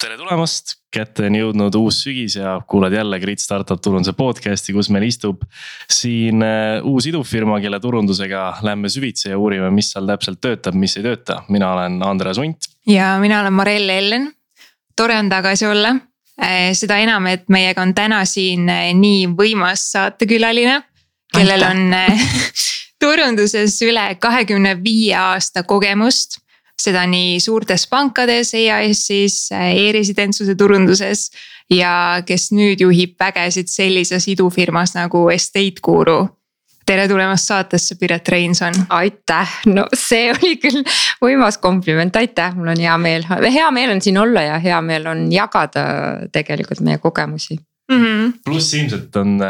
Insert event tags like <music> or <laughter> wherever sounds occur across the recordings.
tere tulemast, kätte on jõudnud uus sügis ja kuulad jälle Grit Startup turunduse podcast'i, kus meil istub siin äh, uus idufirma, kelle turundusega lähme süvitsi ja uurime, mis seal täpselt töötab, mis ei tööta. mina olen Andres Unt. ja mina olen Marell Ellen. tore on tagasi olla, äh, seda enam, et meiega on täna siin äh, nii võimas saatekülaline, kellel on <laughs> turunduses üle kahekümne viie aasta kogemust seda nii suurtes pankades, EAS-is e, e-residentsuse turunduses. ja kes nüüd juhib vägesid sellises idufirmas nagu Estate Guru. Tere tulemast saatesse, Piret Reinson. aitäh, no see <laughs> oli küll võimas kompliment, aitäh, mul on hea meel, hea meel on siin olla ja hea meel on jagada tegelikult meie kogemusi. Mm -hmm.. pluss ilmselt on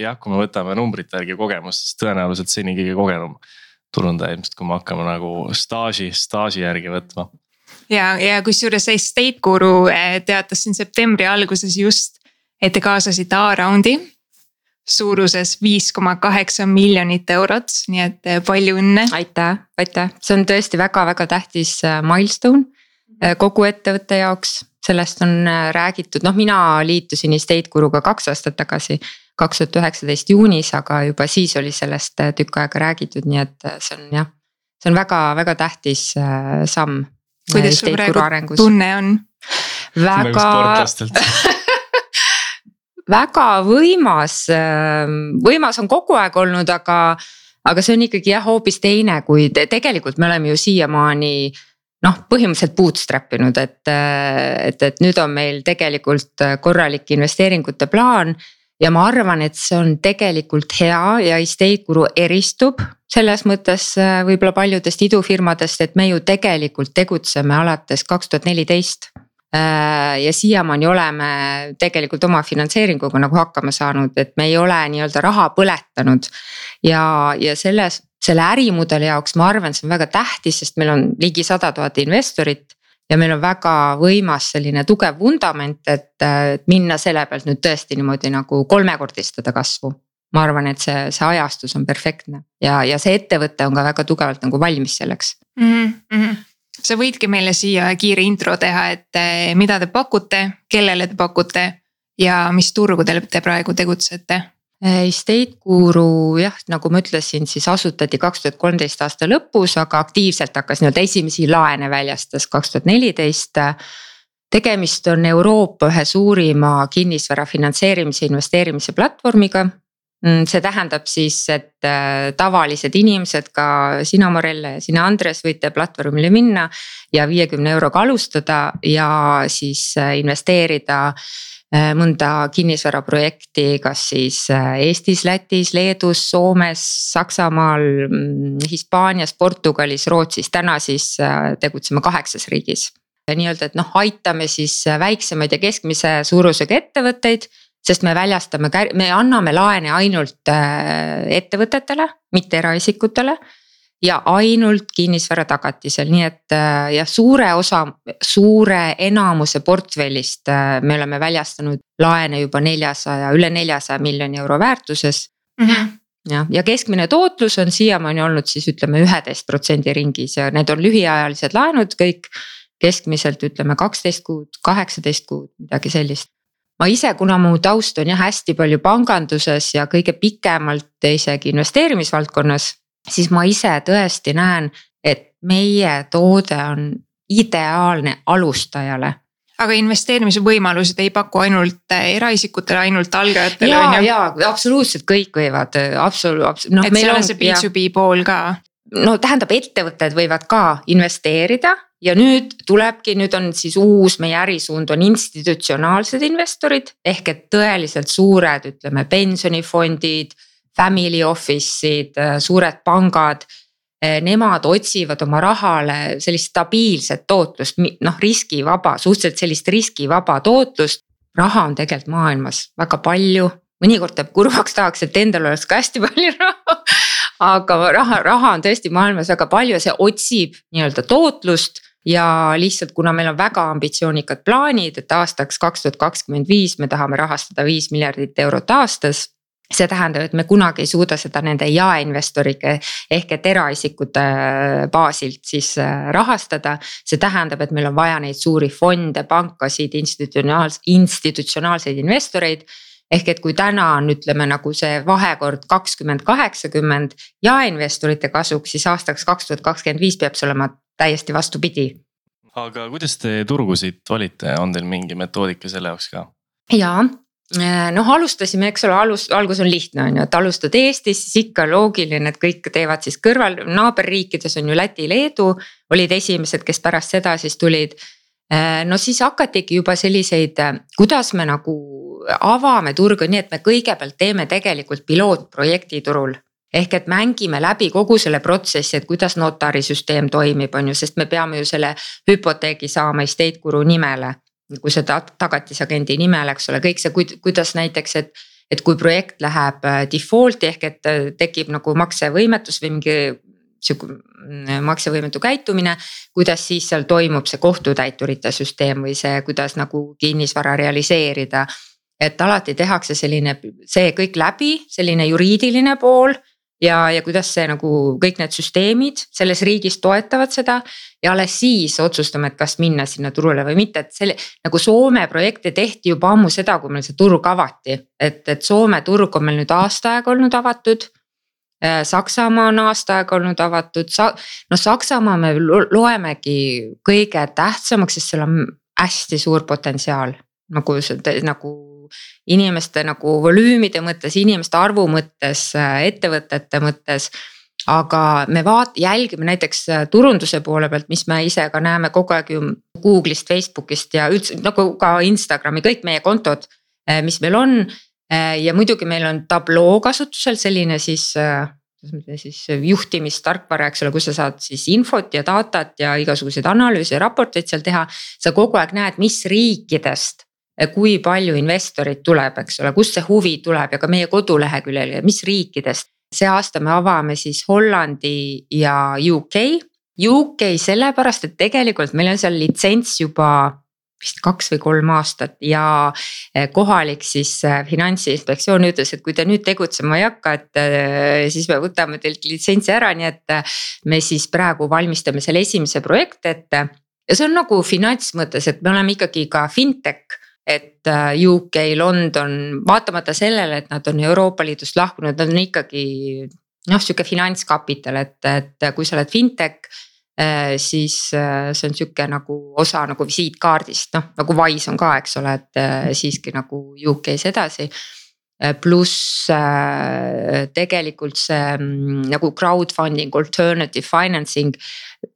jah, kui me võtame numbrite järgi kogemust, siis tõenäoliselt seni kõige kogenum turundaja ilmselt, kui me hakkame nagu staaži, staaži järgi võtma. ja, ja kusjuures Estate Guru eh, teatas siin septembri alguses just, et te kaasasite A-raundi suuruses viis koma kaheksa miljonit eurot, nii et eh, palju õnne. aitäh, aitäh, see on tõesti väga-väga tähtis eh, milstone kogu ettevõtte jaoks, sellest on räägitud, noh, mina liitusin Estate Guruga kaks aastat tagasi kaks tuhat üheksateist juunis, aga juba siis oli sellest äh, tükk aega räägitud, nii et äh, see on jah, see on väga-väga tähtis äh, samm. kuidas sul praegu tunne on? väga <laughs> väga võimas, ähm, võimas on kogu aeg olnud, aga, aga see on ikkagi jah, hoopis teine, kui te, tegelikult me oleme ju siiamaani noh, põhimõtteliselt bootstrap inud, et, et, et nüüd on meil tegelikult korralik investeeringute plaan ja ma arvan, et see on tegelikult hea ja Estate Guru eristub selles mõttes äh, võib-olla paljudest idufirmadest, et me ju tegelikult tegutseme alates kaks tuhat neliteist. Äh, ja siiamaani oleme tegelikult oma finantseeringuga nagu hakkama saanud, et me ei ole nii-öelda raha põletanud. ja, ja selles, selle ärimudeli jaoks ma arvan, see on väga tähtis, sest meil on ligi sada tuhat investorit ja meil on väga võimas selline tugev vundament, et, minna selle pealt nüüd tõesti niimoodi nagu kolmekordistada kasvu. ma arvan, et see, see ajastus on perfektne ja, ja see ettevõte on ka väga tugevalt nagu valmis selleks mm. -hmm. sa võidki meile siia kiire intro teha, et eh, mida te pakute, kellele te pakute ja mis turgudel te praegu tegutsete Estate Guru jah, nagu ma ütlesin, siis asutati kaks tuhat kolmteist aasta lõpus, aga aktiivselt hakkas nii-öelda esimesi laene väljastas kaks tuhat neliteist. tegemist on Euroopa ühe suurima kinnisvara finantseerimise investeerimise platvormiga. Mm, see tähendab siis, et äh, tavalised inimesed, ka sina, Marelle ja sina, Andres, võite platvormile minna ja viiekümne euroga alustada ja siis äh, investeerida Äh, mõnda kinnisvaraprojekti, kas siis äh, Eestis, Lätis, Leedus, Soomes, Saksamaal, mm, Hispaanias, Portugalis, Rootsis, täna siis äh, tegutseme kaheksas riigis. nii-öelda, et noh, aitame siis väiksemaid ja keskmise suurusega ettevõtteid sest me väljastame, me anname laene ainult ettevõtetele, mitte eraisikutele ja ainult kinnisvara tagatisel, nii et äh, jah, suure osa, suure enamuse portfellist äh, me oleme väljastanud laene juba neljasaja, üle neljasaja miljoni euro väärtuses mm. -hmm jah, ja keskmine tootlus on siiamaani olnud siis ütleme üheteist protsendi ringis ja need on lühiajalised laenud kõik. keskmiselt ütleme kaksteist kuud, kaheksateist kuud, midagi sellist. ma ise, kuna mu taust on jah hästi palju panganduses ja kõige pikemalt isegi investeerimisvaldkonnas siis ma ise tõesti näen, et meie toode on ideaalne alustajale aga investeerimise võimalused ei paku ainult äh, eraisikutele, ainult algajatele on ju? ja, absoluutselt kõik võivad äh, absoluutselt no,. et seal on see B2B pool ka. no tähendab, ettevõtted võivad ka investeerida ja nüüd tulebki, nüüd on siis uus meie ärisuund on institutsionaalsed investorid ehk et tõeliselt suured, ütleme pensionifondid family office'id, äh, suured pangad. Äh, nemad otsivad oma rahale sellist stabiilset tootlust, noh riskivaba, suhteliselt sellist riskivaba tootlust. raha on tegelikult maailmas väga palju, mõnikord teeb kurvaks, tahaks, et endal oleks ka hästi <laughs> palju raha. aga raha, raha on tõesti maailmas väga palju ja see otsib nii-öelda tootlust ja lihtsalt, kuna meil on väga ambitsioonikad plaanid, et aastaks kaks tuhat kakskümmend viis me tahame rahastada viis miljardit eurot aastas see tähendab, et me kunagi ei suuda seda nende jaeinvestorite ehk et eraisikute äh, baasilt siis äh, rahastada. see tähendab, et meil on vaja neid suuri fonde, pankasid, institutsionaalseid, institutsionaalseid investoreid ehk et kui täna on, ütleme nagu see vahekord kakskümmend, kaheksakümmend jaeinvestorite kasuks, siis aastaks kaks tuhat kakskümmend viis peab see olema täiesti vastupidi. aga kuidas te turgusid valite, on teil mingi metoodika selle jaoks ka? jaa, noh, alustasime, eks ole, alus, algus on lihtne, on ju, et alustad Eestis, siis ikka loogiline, et kõik teevad siis kõrval, naaberriikides on ju Läti, Leedu olid esimesed, kes pärast seda siis tulid. Äh, no siis hakatigi juba selliseid, äh, kuidas me nagu avame turgu, nii et me kõigepealt teeme tegelikult pilootprojekti turul ehk et mängime läbi kogu selle protsessi, et kuidas notarisüsteem toimib, on ju, sest me peame ju selle hüpoteegi saama estate guru nimele kui seda tagatisagendi nimel, eks ole, kõik see, kuidas näiteks, et. et kui projekt läheb äh, default'i ehk et äh, tekib nagu maksevõimetus või mingi sihuke mm, maksevõimetu käitumine. kuidas siis seal toimub see kohtutäiturite süsteem või see, kuidas nagu kinnisvara realiseerida. et alati tehakse selline, see kõik läbi, selline juriidiline pool ja, ja kuidas see nagu kõik need süsteemid selles riigis toetavad seda. ja alles siis otsustame, et kas minna sinna turule või mitte, et selle nagu Soome projekte tehti juba ammu seda, kui meil see turg avati. et, et Soome turg on meil nüüd aasta aega olnud avatud. Äh, Saksamaa on aasta aega olnud avatud, sa-, noh Saksamaa me loemegi kõige tähtsamaks, sest seal on hästi suur potentsiaal nagu see nagu inimeste nagu volüümide mõttes, inimeste arvu mõttes, ettevõtete mõttes. aga me vaat-, jälgime näiteks turunduse poole pealt, mis me ise ka näeme kogu aeg ju Google'ist, Facebook'ist ja üldse nagu ka Instagrami, kõik meie kontod, mis meil on. ja muidugi meil on tabloo kasutusel selline siis siis juhtimistarkvara, eks ole, kus sa saad siis infot ja datat ja igasuguseid analüüse ja raporteid seal teha. sa kogu aeg näed, mis riikidest kui palju investoreid tuleb, eks ole, kust see huvi tuleb ja ka meie koduleheküljel ja mis riikidest. see aasta me avame siis Hollandi ja UK. UK sellepärast, et tegelikult meil on seal litsents juba vist kaks või kolm aastat ja eh, kohalik siis eh, finantsinspektsioon ütles, et kui te nüüd tegutsema ei hakka, et eh, siis me võtame teilt litsentsi ära, nii et me siis praegu valmistame selle esimese projekti ette. ja see on nagu finants mõttes, et me oleme ikkagi ka fintech et äh, UK, London, vaatamata sellele, et nad on Euroopa Liidust lahkunud, nad on ikkagi noh, sihuke finantskapital, et, et kui sa oled fintech äh, siis äh, see on sihuke nagu osa nagu visiitkaardist, noh nagu Wise on ka, eks ole, et siiski nagu UK-s edasi. pluss tegelikult see mm, nagu crowdfunding, alternative financing,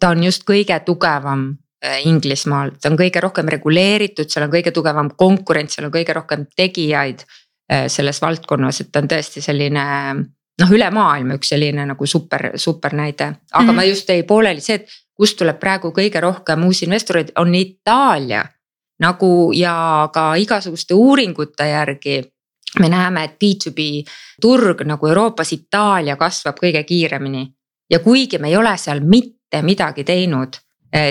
ta on just kõige tugevam Inglismaal, ta on kõige rohkem reguleeritud, seal on kõige tugevam konkurents, seal on kõige rohkem tegijaid äh, selles valdkonnas, et ta on tõesti selline noh, üle maailma üks selline nagu super, super näide, aga mm -hmm. ma just jäi pooleli see, et kust tuleb praegu kõige rohkem uusi investoreid, on Itaalia. nagu ja ka igasuguste uuringute järgi me näeme, et B2B turg nagu Euroopas, Itaalia kasvab kõige kiiremini. ja kuigi me ei ole seal mitte midagi teinud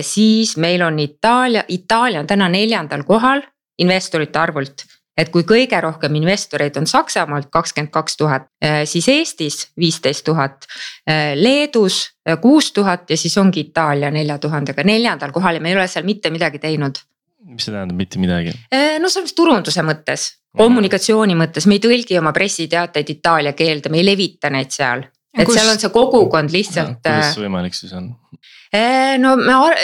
siis meil on Itaalia, Itaalia on täna neljandal kohal investorite arvult et kui kõige rohkem investoreid on Saksamaalt kakskümmend kaks tuhat, eh, siis Eestis viisteist tuhat. Eh, Leedus kuus tuhat ja siis ongi Itaalia nelja tuhandega neljandal kohal ja me ei ole seal mitte midagi teinud. mis see tähendab, mitte midagi? no selles turunduse mõttes, kommunikatsiooni mõttes, me ei tõlgi oma pressiteateid itaalia keelde, me ei levita neid seal. Et kus... seal on see kogukond lihtsalt. kuidas see võimalik siis on? Eh, no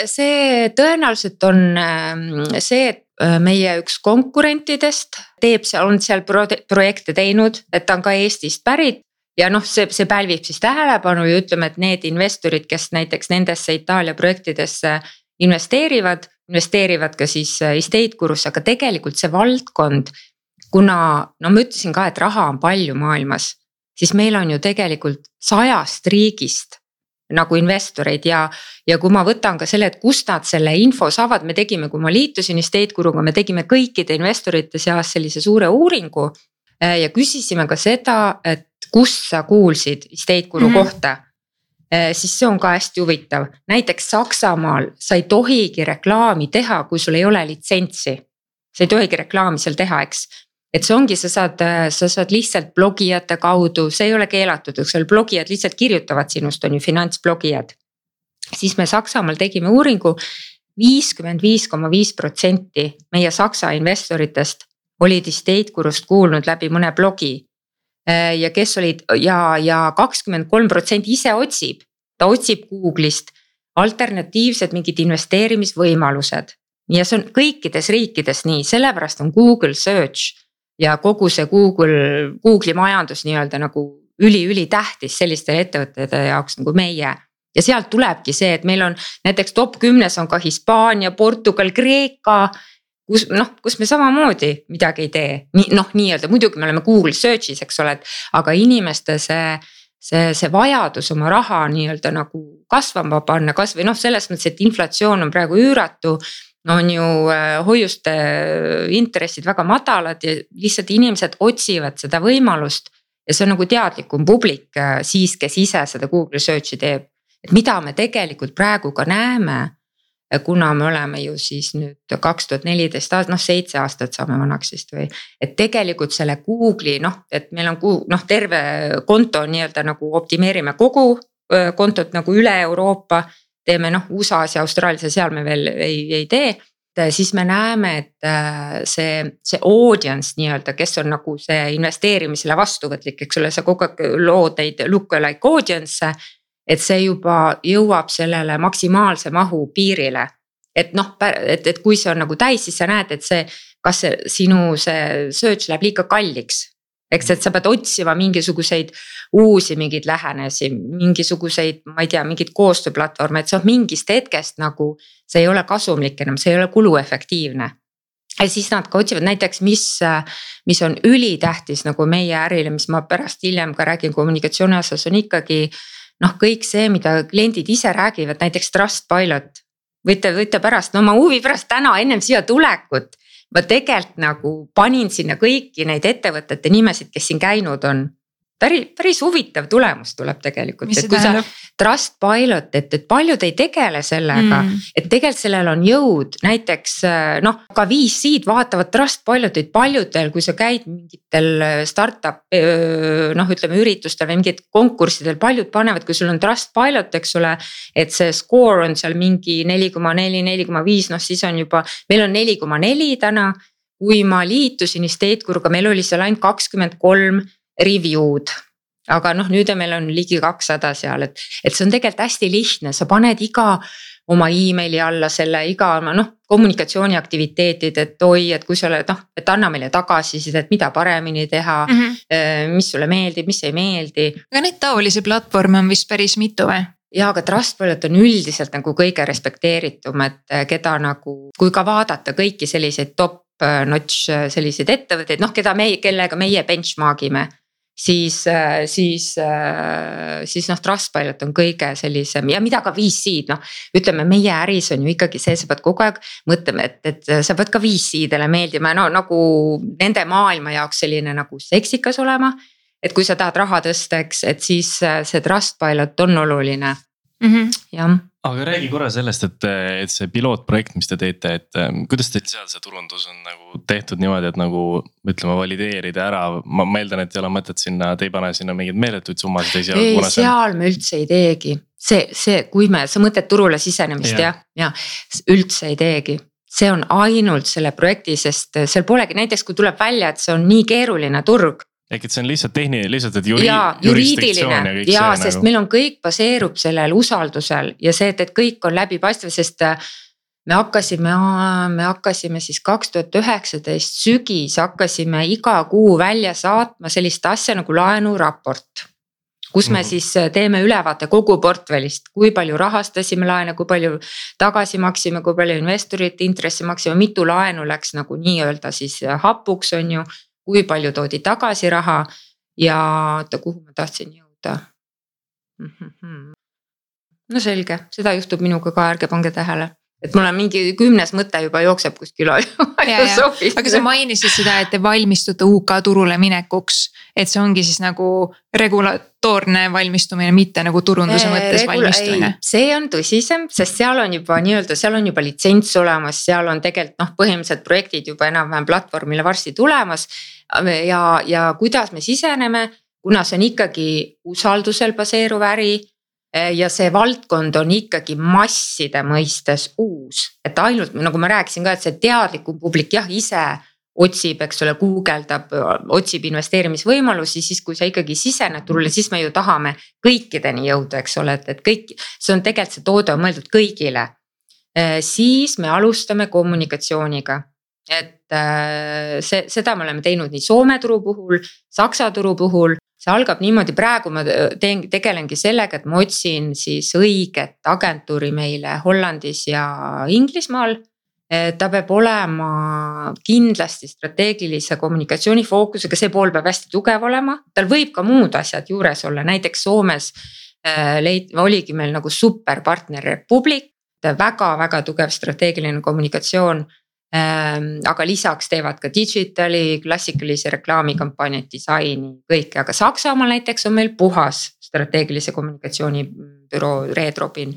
see tõenäoliselt on ähm, see, et äh, meie üks konkurentidest teeb seal, on seal projekte teinud, et ta on ka Eestist pärit. ja noh, see, see pälvib siis tähelepanu ja ütleme, et need investorid, kes näiteks nendesse Itaalia projektidesse investeerivad, investeerivad ka siis äh, estate gurusse, aga tegelikult see valdkond. kuna no ma ütlesin ka, et raha on palju maailmas, siis meil on ju tegelikult sajast riigist nagu investoreid ja, ja kui ma võtan ka selle, et kust nad selle info saavad, me tegime, kui ma liitusin Estate Guruga, me tegime kõikide investorite seas sellise suure uuringu. Äh, ja küsisime ka seda, et kust sa kuulsid Estate Guru mm -hmm. kohta. Äh, siis see on ka hästi huvitav, näiteks Saksamaal sa ei tohigi reklaami teha, kui sul ei ole litsentsi. sa ei tohigi reklaami seal teha, eks et see ongi, sa saad, sa saad lihtsalt blogijate kaudu, see ei ole keelatud, eks ole, blogijad lihtsalt kirjutavad sinust, on ju finantsblogijad. siis me Saksamaal tegime uuringu, viiskümmend viis koma viis protsenti meie Saksa investoritest olid estate gurust kuulnud läbi mõne blogi. ja kes olid ja, ja kakskümmend kolm protsenti ise otsib, ta otsib Google'ist alternatiivsed mingid investeerimisvõimalused. ja see on kõikides riikides nii, sellepärast on Google search ja kogu see Google, Google'i majandus nii-öelda nagu üli-ülitähtis sellistele ettevõtete jaoks nagu meie. ja sealt tulebki see, et meil on näiteks top kümnes on ka Hispaania, Portugal, Kreeka. kus noh, kus me samamoodi midagi ei tee, nii noh, nii-öelda muidugi me oleme Google search'is, eks ole, et aga inimeste see see, see vajadus oma raha nii-öelda nagu kasvama panna, kasvõi noh, selles mõttes, et inflatsioon on praegu üüratu on ju äh, hoiuste äh, intressid väga madalad ja lihtsalt inimesed otsivad seda võimalust. ja see on nagu teadlikum publik äh, siis, kes ise seda Google search'i teeb. et mida me tegelikult praegu ka näeme. kuna me oleme ju siis nüüd kaks tuhat neliteist aastat, noh seitse aastat saame vanaks vist või. et tegelikult selle Google'i noh, et meil on noh, terve konto nii-öelda nagu optimeerime kogu kontot nagu üle Euroopa teeme noh, USA-s ja Austraalias ja seal me veel ei, ei tee siis me näeme, et äh, see, see audience nii-öelda, kes on nagu see investeerimisele vastuvõtlik, eks ole, sa kogu aeg lood neid look-alike audience'e. et see juba jõuab sellele maksimaalse mahu piirile. et noh, et, et kui see on nagu täis, siis sa näed, et see, kas see sinu see search läheb liiga kalliks eks, et sa pead otsima mingisuguseid uusi mingeid lähenemisi, mingisuguseid, ma ei tea, mingeid koostööplatvorme, et on mingist hetkest nagu. see ei ole kasumlik enam, see ei ole kuluefektiivne. ja siis nad ka otsivad näiteks, mis, mis on ülitähtis nagu meie ärile, mis ma pärast hiljem ka räägin kommunikatsiooni osas on ikkagi. noh, kõik see, mida kliendid ise räägivad, näiteks Trustpilot. võite, võite pärast, no ma huvi pärast täna ennem siia tulekut ma tegelikult nagu panin sinna kõiki neid ettevõtete nimesid, kes siin käinud on päris, päris huvitav tulemus tuleb tegelikult, et kui sa Trustpilot, et, et paljud ei tegele sellega mm., et tegelikult sellel on jõud, näiteks noh, ka VC-d vaatavad Trustpilotit paljudel, kui sa käid mingitel startup noh, ütleme üritustel või mingitel konkurssidel, paljud panevad, kui sul on Trustpilot, eks ole. et see score on seal mingi neli koma neli, neli koma viis, noh siis on juba, meil on neli koma neli täna kui ma liitusin Estateguruga, meil oli seal ainult kakskümmend kolm review'd aga noh, nüüd meil on ligi kakssada seal, et, et see on tegelikult hästi lihtne, sa paned iga oma emaili alla selle iga oma noh, kommunikatsiooniaktiviteetid, et oi, et kui sa oled noh, et anna meile tagasisidet, mida paremini teha mm. -hmm. mis sulle meeldib, mis ei meeldi. aga neid taolisi platvorme on vist päris mitu või? ja aga Trustpilot on üldiselt nagu kõige respekteeritum, et äh, keda nagu, kui ka vaadata kõiki selliseid top äh, notch selliseid ettevõtteid, noh, keda me, kellega meie benchmark ime siis, äh, siis, äh, siis noh, Trustpilot on kõige sellisem ja mida ka VC-d noh. ütleme, meie äris on ju ikkagi see, sa pead kogu aeg mõtlema, et, et sa pead ka VC-dele meeldima, no nagu nende maailma jaoks selline nagu seksikas olema. et kui sa tahad raha tõsta, eks, et siis äh, see Trustpilot on oluline mm, -hmm. jah aga räägi korra sellest, et, et see pilootprojekt, mis te teete, et ähm, kuidas teil seal see turundus on nagu tehtud niimoodi, et nagu ütleme, valideerida ära, ma, ma eeldan, et ei ole mõtet sinna, te ei pane sinna mingeid meeletuid summasid esialgu. ei, seal me üldse ei teegi, see, see, kui me, sa mõtled turule sisenemist ja. jah, ja üldse ei teegi see on ainult selle projekti, sest seal polegi näiteks, kui tuleb välja, et see on nii keeruline turg ehk et see on lihtsalt tehniline, lihtsalt, et juri, jaa, juriidiline ja, ja sest nagu... meil on kõik baseerub sellel usaldusel ja see, et, et kõik on läbipaistev, sest äh, me hakkasime, me hakkasime siis kaks tuhat üheksateist sügis hakkasime iga kuu välja saatma sellist asja nagu laenuraport. kus me -hmm. siis äh, teeme ülevaate kogu portfellist, kui palju rahastasime laene, kui palju tagasi maksime, kui palju investorite intressi maksime, mitu laenu läks nagu nii-öelda siis äh, hapuks, on ju kui palju toodi tagasi raha ja oota, kuhu ma tahtsin jõuda mm. -hmm. no selge, seda juhtub minuga ka, ärge pange tähele, et mul on mingi kümnes mõte juba jookseb kuskil sobib. aga sa mainisid seda, et te valmistute UK turule minekuks, et see ongi siis nagu regulatoorne valmistumine, mitte nagu turunduse mõttes Regula valmistumine. see on tõsisem, sest seal on juba nii-öelda, seal on juba litsents olemas, seal on tegelikult noh, põhimõtteliselt projektid juba enam-vähem platvormile varsti tulemas. Ja, ja kuidas me siseneme, kuna see on ikkagi usaldusel baseeruv äri ja see valdkond on ikkagi masside mõistes uus, et ainult nagu ma rääkisin ka, et see teadlikum publik jah, ise otsib, eks ole, guugeldab, otsib investeerimisvõimalusi, siis kui sa ikkagi sisened turule, siis me ju tahame kõikideni jõuda, eks ole, et, et kõik, see on tegelikult see toode on mõeldud kõigile. Äh, siis me alustame kommunikatsiooniga, et äh, see, seda me oleme teinud nii Soome turu puhul, Saksa turu puhul. See algab niimoodi, praegu ma teen, tegelengi sellega, et ma otsin siis õiget agentuuri meile Hollandis ja Inglismaal. Ta peab olema kindlasti strateegilise kommunikatsiooni fookusega, see pool peab hästi tugev olema, tal võib ka muud asjad juures olla, näiteks Soomes äh, leid-, oligi meil nagu superpartner Republic, väga-väga tugev strateegiline kommunikatsioon. Aga lisaks teevad ka digitali, klassikalise reklaamikampaaniat, disaini, kõike, aga Saksamaal näiteks on meil puhas strateegilise kommunikatsiooni büroo Red Robin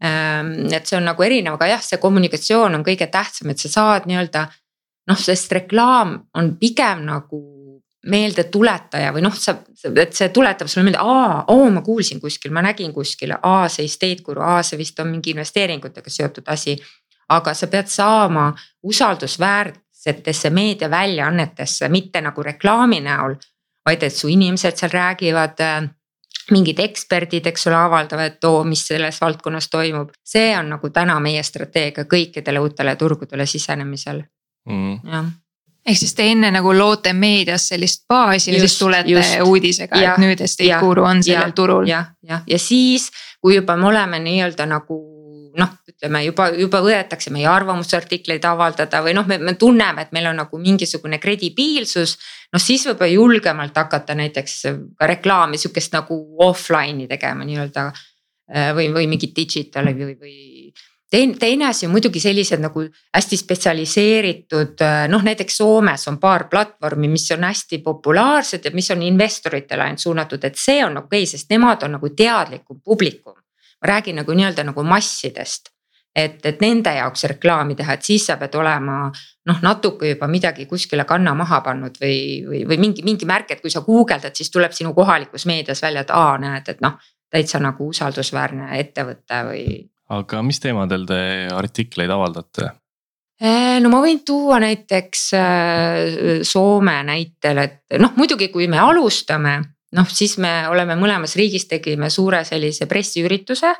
Ehm, et see on nagu erinev, aga jah, see kommunikatsioon on kõige tähtsam, et sa saad nii-öelda noh, sest reklaam on pigem nagu meeldetuletaja või noh, sa, et see tuletab sulle meelde, aa, oo ma kuulsin kuskil, ma nägin kuskil, aa see estate guru, aa see vist on mingi investeeringutega seotud asi. Aga sa pead saama usaldusväärsetesse meediaväljaannetesse, mitte nagu reklaami näol, vaid et su inimesed seal räägivad mingid eksperdid, eks ole, avaldavad, et oo, mis selles valdkonnas toimub. see on nagu täna meie strateegia kõikidele uutele turgudele sisenemisel mm., jah ehk siis te enne nagu loote meedias sellist baasi ja siis tulete just. uudisega, et nüüd Estate Guru on sellel ja, turul. jah, jah, ja siis, kui juba me oleme nii-öelda nagu noh, ütleme juba, juba võetakse meie arvamusartikleid avaldada või noh, me, me tunneme, et meil on nagu mingisugune kredibiilsus noh, siis võib julgemalt hakata näiteks ka reklaami sihukest nagu offline'i tegema nii-öelda äh, või, või mingit digital'i või, või teine, teine asi on muidugi sellised nagu hästi spetsialiseeritud, äh, noh näiteks Soomes on paar platvormi, mis on hästi populaarsed ja mis on investoritele ainult suunatud, et see on okei okay,, sest nemad on nagu teadlikum publikum. Ma räägin nagu nii-öelda nagu massidest et, et nende jaoks reklaami teha, et siis sa pead olema noh, natuke juba midagi kuskile kanna maha pannud või, või, või mingi, mingi märk, et kui sa guugeldad, siis tuleb sinu kohalikus meedias välja, et aa, näed, et noh, täitsa nagu usaldusväärne ettevõte või. aga mis teemadel te artikleid avaldate? Äh, no ma võin tuua näiteks äh, Soome näitel, et noh, muidugi, kui me alustame, noh siis me oleme mõlemas riigis tegime suure sellise pressiürituse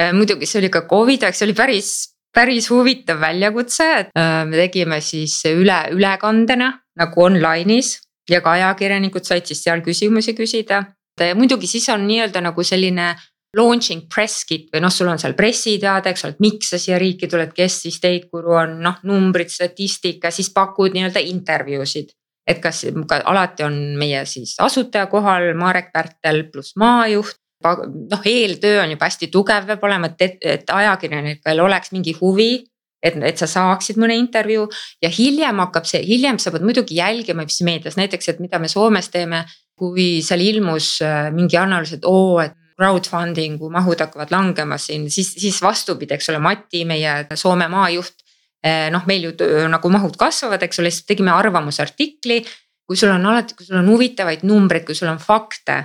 Äh, muidugi see oli ka Covid aeg, see oli päris, päris huvitav väljakutse, et äh, me tegime siis üle, ülekandena nagu online'is ja ka ajakirjanikud said siis seal küsimusi küsida. ja muidugi siis on nii-öelda nagu selline launching press kit või noh, sul on seal pressiteade, eks ole, et miks sa siia riiki tuled, kes siis State Guru on, noh numbrid, statistika, siis pakud nii-öelda intervjuusid. Et kas ka alati on meie siis asutaja kohal, Marek Pärtel pluss maajuht noh, eeltöö on juba hästi tugev, peab olema, et, et ajakirjanikel oleks mingi huvi et, et sa saaksid mõne intervjuu ja hiljem hakkab see, hiljem sa pead muidugi jälgima, mis meedias näiteks, et mida me Soomes teeme. kui seal ilmus äh, mingi analüüs, et oo, et crowdfunding'u mahud hakkavad langema siin, siis, siis vastupidi, eks ole, Mati, meie Soome maajuht. Äh, noh, meil ju nagu mahud kasvavad, eks ole, siis tegime arvamusartikli. kui sul on alati, kui sul on huvitavaid numbreid, kui sul on fakte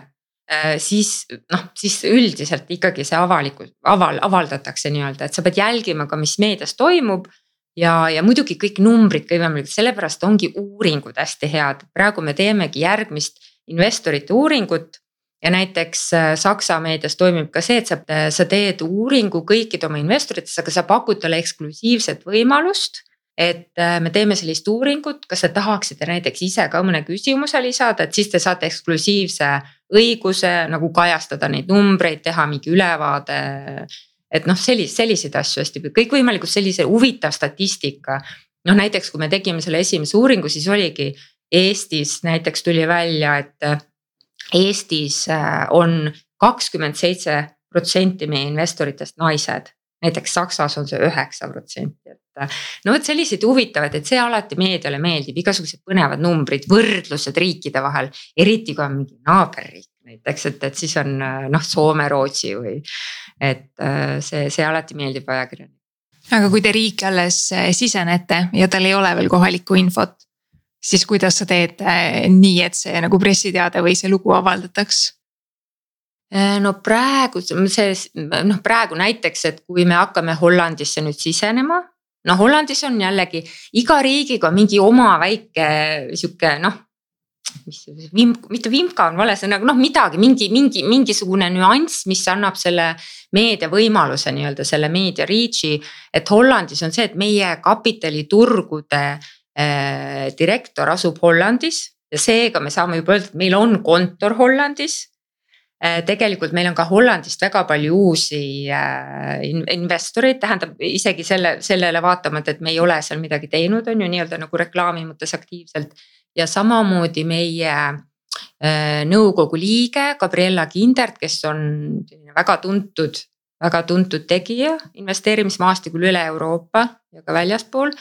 Äh, siis noh, siis üldiselt ikkagi see avalikult aval, avaldatakse nii-öelda, et sa pead jälgima ka, mis meedias toimub. ja, ja muidugi kõik numbrid kõigepealt, sellepärast ongi uuringud hästi head, praegu me teemegi järgmist investorite uuringut. Ja näiteks äh, Saksa meedias toimib ka see, et sa, sa teed uuringu kõikide oma investoritesse, aga sa pakud talle eksklusiivset võimalust et äh, me teeme sellist uuringut, kas te tahaksite näiteks ise ka mõne küsimuse lisada, et siis te saate eksklusiivse õiguse nagu kajastada neid numbreid, teha mingi ülevaade. et noh, sellist, selliseid asju hästi, kõikvõimalikud sellise huvitav statistika. noh, näiteks kui me tegime selle esimese uuringu, siis oligi Eestis näiteks tuli välja, et Eestis äh, on kakskümmend seitse protsenti meie investoritest naised näiteks Saksas on see üheksa protsenti, et. no vot selliseid huvitavaid, et see alati meediale meeldib, igasugused põnevad numbrid, võrdlused riikide vahel, eriti kui on mingi naaberriik näiteks, et, et siis on noh, Soome, Rootsi või. et see, see alati meeldib ajakirjanikele aga kui te riiki alles sisenete ja tal ei ole veel kohalikku infot, siis kuidas sa teed eh, nii, et see nagu pressiteade või see lugu avaldataks? Eh, no praegu see noh, praegu näiteks, et kui me hakkame Hollandisse nüüd sisenema. no Hollandis on jällegi iga riigiga mingi oma väike sihuke noh mis vimk, mitte vimka on vale sõna, aga noh, midagi, mingi, mingi, mingisugune nüanss, mis annab selle meedia võimaluse nii-öelda selle meedia reach'i. et Hollandis on see, et meie kapitaliturgude äh, direktor asub Hollandis ja seega me saame juba öelda, et meil on kontor Hollandis äh,. tegelikult meil on ka Hollandist väga palju uusi äh, investoreid, tähendab isegi selle, sellele vaatamata, et me ei ole seal midagi teinud, on ju nii-öelda nagu reklaami mõttes aktiivselt ja samamoodi meie äh, nõukogu liige Gabriella Kindert, kes on selline väga tuntud, väga tuntud tegija investeerimismaastikul üle Euroopa ja ka väljaspool.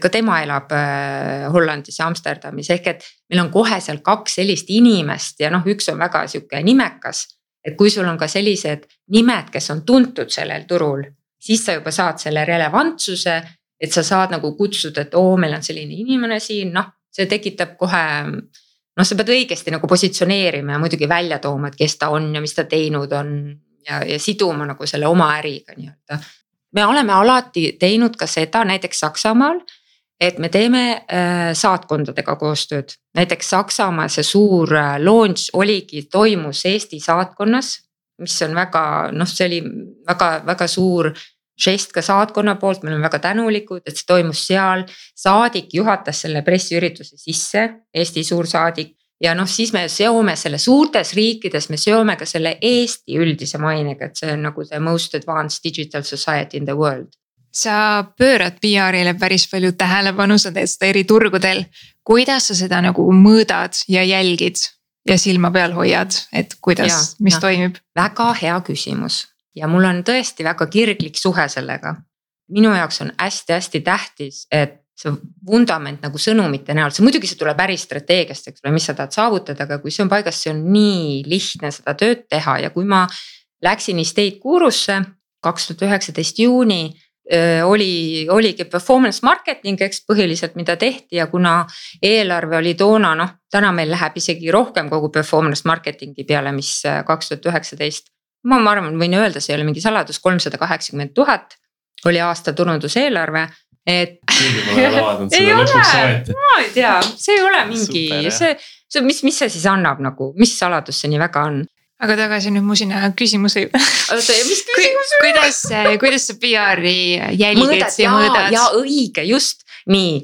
Ka tema elab äh, Hollandis ja Amsterdamis ehk et meil on kohe seal kaks sellist inimest ja noh, üks on väga sihuke nimekas. et kui sul on ka sellised nimed, kes on tuntud sellel turul, siis sa juba saad selle relevantsuse et sa saad nagu kutsuda, et oo, meil on selline inimene siin, noh see tekitab kohe noh, sa pead õigesti nagu positsioneerima ja muidugi välja tooma, et kes ta on ja mis ta teinud on ja, ja siduma nagu selle oma äriga nii-öelda. me oleme alati teinud ka seda näiteks Saksamaal, et me teeme äh, saatkondadega koostööd, näiteks Saksamaa see suur äh, launch oligi, toimus Eesti saatkonnas mis on väga noh, see oli väga-väga suur žest ka saatkonna poolt, me oleme väga tänulikud, et see toimus seal. saadik juhatas selle pressiürituse sisse, Eesti suursaadik ja noh, siis me seome selle suurtes riikides, me seome ka selle Eesti üldise mainega, et see on nagu the most advanced digital society in the world. Sa pöörad PR-ile päris palju tähelepanu, sa teed seda eri turgudel. kuidas sa seda nagu mõõdad ja jälgid ja silma peal hoiad, et kuidas, mis ja. toimib? väga hea küsimus ja mul on tõesti väga kirglik suhe sellega. minu jaoks on hästi-hästi tähtis, et see vundament nagu sõnumite näol, see muidugi see tuleb äristrateegiast, eks ole, mis sa tahad saavutada, aga kui see on paigas, see on nii lihtne seda tööd teha ja kui ma läksin Estate Gurusse kaks tuhat üheksateist juuni oli, oligi performance marketing, eks põhiliselt, mida tehti ja kuna eelarve oli toona noh, täna meil läheb isegi rohkem kogu performance marketing'i peale, mis kaks tuhat üheksateist ma, ma arvan, võin öelda, see ei ole mingi saladus, kolmsada kaheksakümmend tuhat oli aasta turunduseelarve, et. <laughs> lõpuks ometi. ma ei tea, see ei ole mingi, see, see, mis, mis see siis annab nagu, mis saladus see nii väga on? Aga tagasi nüüd mu sinna küsimuse juurde. oota ja mis küsimus oli? kuidas, kuidas sa PR-i jälgid ja mõõdad? ja õige, just nii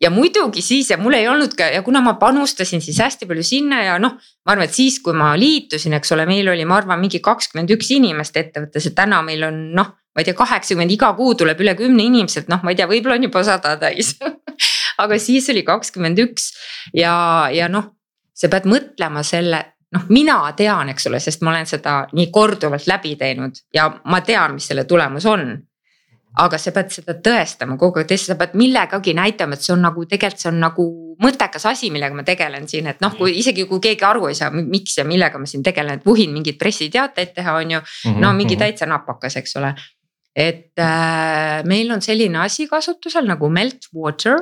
ja muidugi siis ja mul ei olnud ka ja kuna ma panustasin siis hästi palju sinna ja noh. ma arvan, et siis, kui ma liitusin, eks ole, meil oli, ma arvan, mingi kakskümmend üks inimest ettevõttes ja täna meil on noh. ma ei tea, kaheksakümmend, iga kuu tuleb üle kümne inimeselt, noh, ma ei tea, võib-olla on juba sada täis <laughs> aga siis oli kakskümmend üks ja, ja noh, sa pead mõtlema selle noh, mina tean, eks ole, sest ma olen seda nii korduvalt läbi teinud ja ma tean, mis selle tulemus on aga sa pead seda tõestama kogu aeg, sa pead millegagi näitama, et see on nagu tegelikult see on nagu mõttekas asi, millega ma tegelen siin, et noh, kui isegi kui keegi aru ei saa, miks ja millega ma siin tegelen, et vuhin mingeid pressiteateid teha, on ju. Mhm, no mingi mhm. täitsa napakas, eks ole. et äh, meil on selline asi kasutusel nagu Meltwater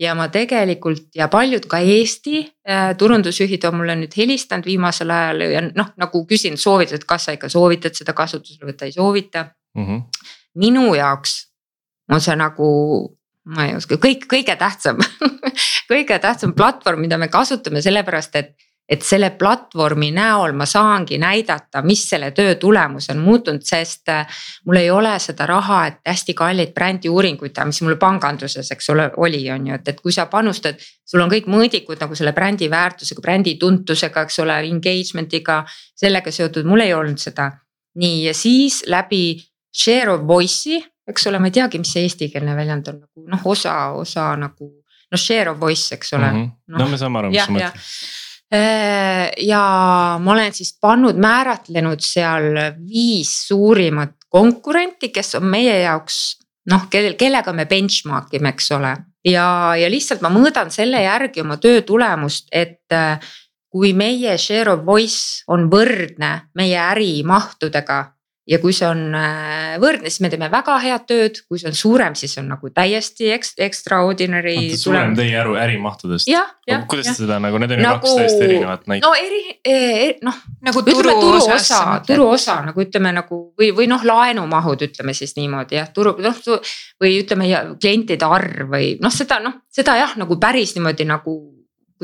ja ma tegelikult ja paljud ka Eesti äh, turundusjuhid on mulle nüüd helistanud viimasel ajal ja noh, nagu küsin soovitused, kas sa ikka soovitad seda kasutusele võtta, ei soovita mm. -hmm minu jaoks on see nagu, ma ei oska, kõik, kõige tähtsam <laughs> kõige tähtsam platvorm, mida me kasutame sellepärast, et et selle platvormi näol ma saangi näidata, mis selle töö tulemus on muutunud, sest äh, mul ei ole seda raha, et hästi kalleid brändiuuringuid teha, mis mul panganduses, eks ole, oli, on ju, et, et kui sa panustad. sul on kõik mõõdikud nagu selle brändi väärtusega, brändi tuntusega, eks ole, engagement'iga, sellega seotud, mul ei olnud seda. nii ja siis läbi share of voice'i, eks ole, ma ei teagi, mis see eestikeelne väljend on nagu noh, osa, osa nagu noh, share of voice, eks ole mm. -hmm. No, no me saame aru, mis sa mõtled ja ma olen siis pannud, määratlenud seal viis suurimat konkurenti, kes on meie jaoks noh, kellel, kellega me benchmark ime, eks ole. ja, ja lihtsalt ma mõõdan selle järgi oma töö tulemust, et äh, kui meie share of voice on võrdne meie ärimahtudega ja kui see on äh, võrdne, siis me teeme väga head tööd, kui see on suurem, siis on nagu täiesti eks, extraordinary. suurem teie äru, ärimahtudest. kuidas ja. seda nagu, need on ju nagu, kaks täiesti erinevat näidet. no eri eh,, noh. nagu turu, turu osa, turu osa nagu ütleme nagu või, või noh, laenumahud, ütleme siis niimoodi jah, turu noh. või ütleme klientide arv või noh, seda noh, seda jah, nagu päris niimoodi nagu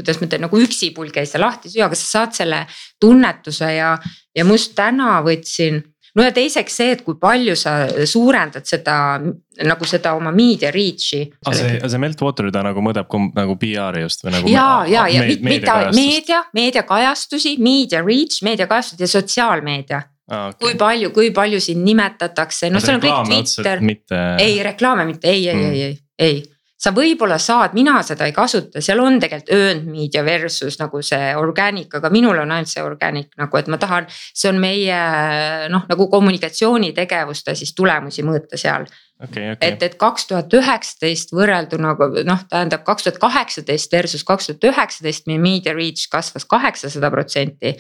kuidas ma ütlen, nagu üksipulgi ei saa lahti süüa, aga sa saad selle tunnetuse ja, ja ma just täna võtsin no ja teiseks see, et kui palju sa suurendad seda nagu seda oma media reach'i. aga see, see Meltwater ta nagu mõõdab nagu PR-i just või nagu. ja, ja, ja mida meedia, meediakajastusi, media reach, meediakajastused ja sotsiaalmeedia Ah, okay. kui palju, kui palju sind nimetatakse, noh, seal on kõik Twitter, mitte... ei reklaame mitte, ei, ei mm., ei, ei, ei sa võib-olla saad, mina seda ei kasuta, seal on tegelikult earned media versus nagu see organic, aga minul on ainult see organic nagu, et ma tahan, see on meie noh, nagu kommunikatsioonitegevuste siis tulemusi mõõta seal. Okay, okay. et, et kaks tuhat üheksateist võrrelduna nagu noh, tähendab kaks tuhat kaheksateist versus kaks tuhat üheksateist meie media reach kasvas kaheksasada protsenti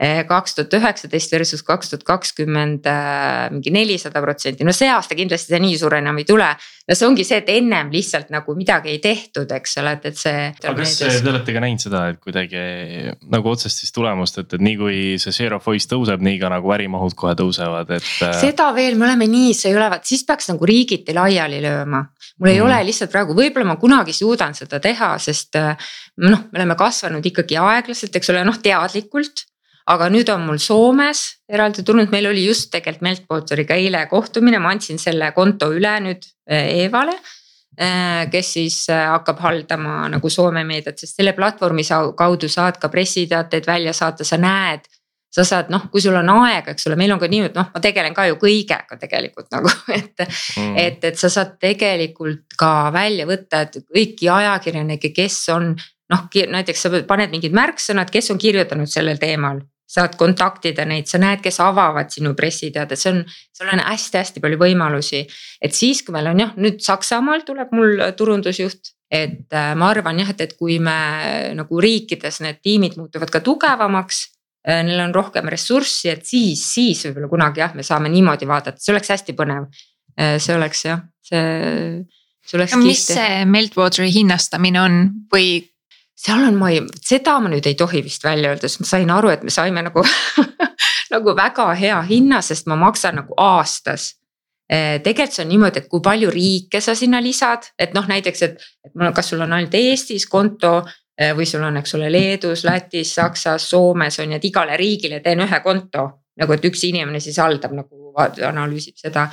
kaks tuhat üheksateist versus kaks tuhat kakskümmend eh, mingi nelisada protsenti, no see aasta kindlasti see nii suur enam ei tule. no see ongi see, et ennem lihtsalt nagu midagi ei tehtud, eks ole, et, et see. aga kas te olete ka näinud seda, et kuidagi nagu otsest siis tulemust, et, et nii kui see share of voice tõuseb, nii ka nagu ärimahud kohe tõusevad, et. Äh, seda veel, me oleme nii, vaat siis peaks nagu riigiti laiali lööma. mul ei mm. ole lihtsalt praegu, võib-olla ma kunagi suudan seda teha, sest noh, me oleme kasvanud ikkagi aeglaselt, eks ole, noh teadlikult aga nüüd on mul Soomes eraldi tulnud, meil oli just tegelikult Meltwateriga eile kohtumine, ma andsin selle konto üle nüüd eh, Evale eh, kes siis eh, hakkab haldama nagu Soome meediat, sest selle platvormi kaudu saad ka pressiteateid välja saata, sa näed. sa saad noh, kui sul on aega, eks ole, meil on ka nii, et noh, ma tegelen ka ju kõigega tegelikult <laughs> nagu, et mm.. et, et sa saad tegelikult ka välja võtta, et kõiki ajakirjanikke, kes on noh, näiteks sa paned mingid märksõnad, kes on kirjutanud sellel teemal saad kontaktida neid, sa näed, kes avavad sinu pressiteadet, see on, sul on hästi-hästi palju võimalusi. et siis, kui meil on jah, nüüd Saksamaal tuleb mul turundusjuht, et äh, ma arvan jah, et, et kui me nagu riikides need tiimid muutuvad ka tugevamaks äh,. Neil on rohkem ressurssi, et siis, siis võib-olla kunagi jah, me saame niimoodi vaadata, see oleks hästi põnev äh,. see oleks jah, see, see oleks. mis see Meltwateri hinnastamine on või seal on, ma ei, seda ma nüüd ei tohi vist välja öelda, sest ma sain aru, et me saime nagu <laughs> nagu väga hea hinna, sest ma maksan nagu aastas eh, tegelikult see on niimoodi, et kui palju riike sa sinna lisad, et noh, näiteks, et, et mul on, kas sul on ainult Eestis konto eh, või sul on, eks ole, Leedus, Lätis, Saksas, Soomes on ju, et igale riigile teen ühe konto. nagu, et üks inimene siis haldab nagu analüüsib seda.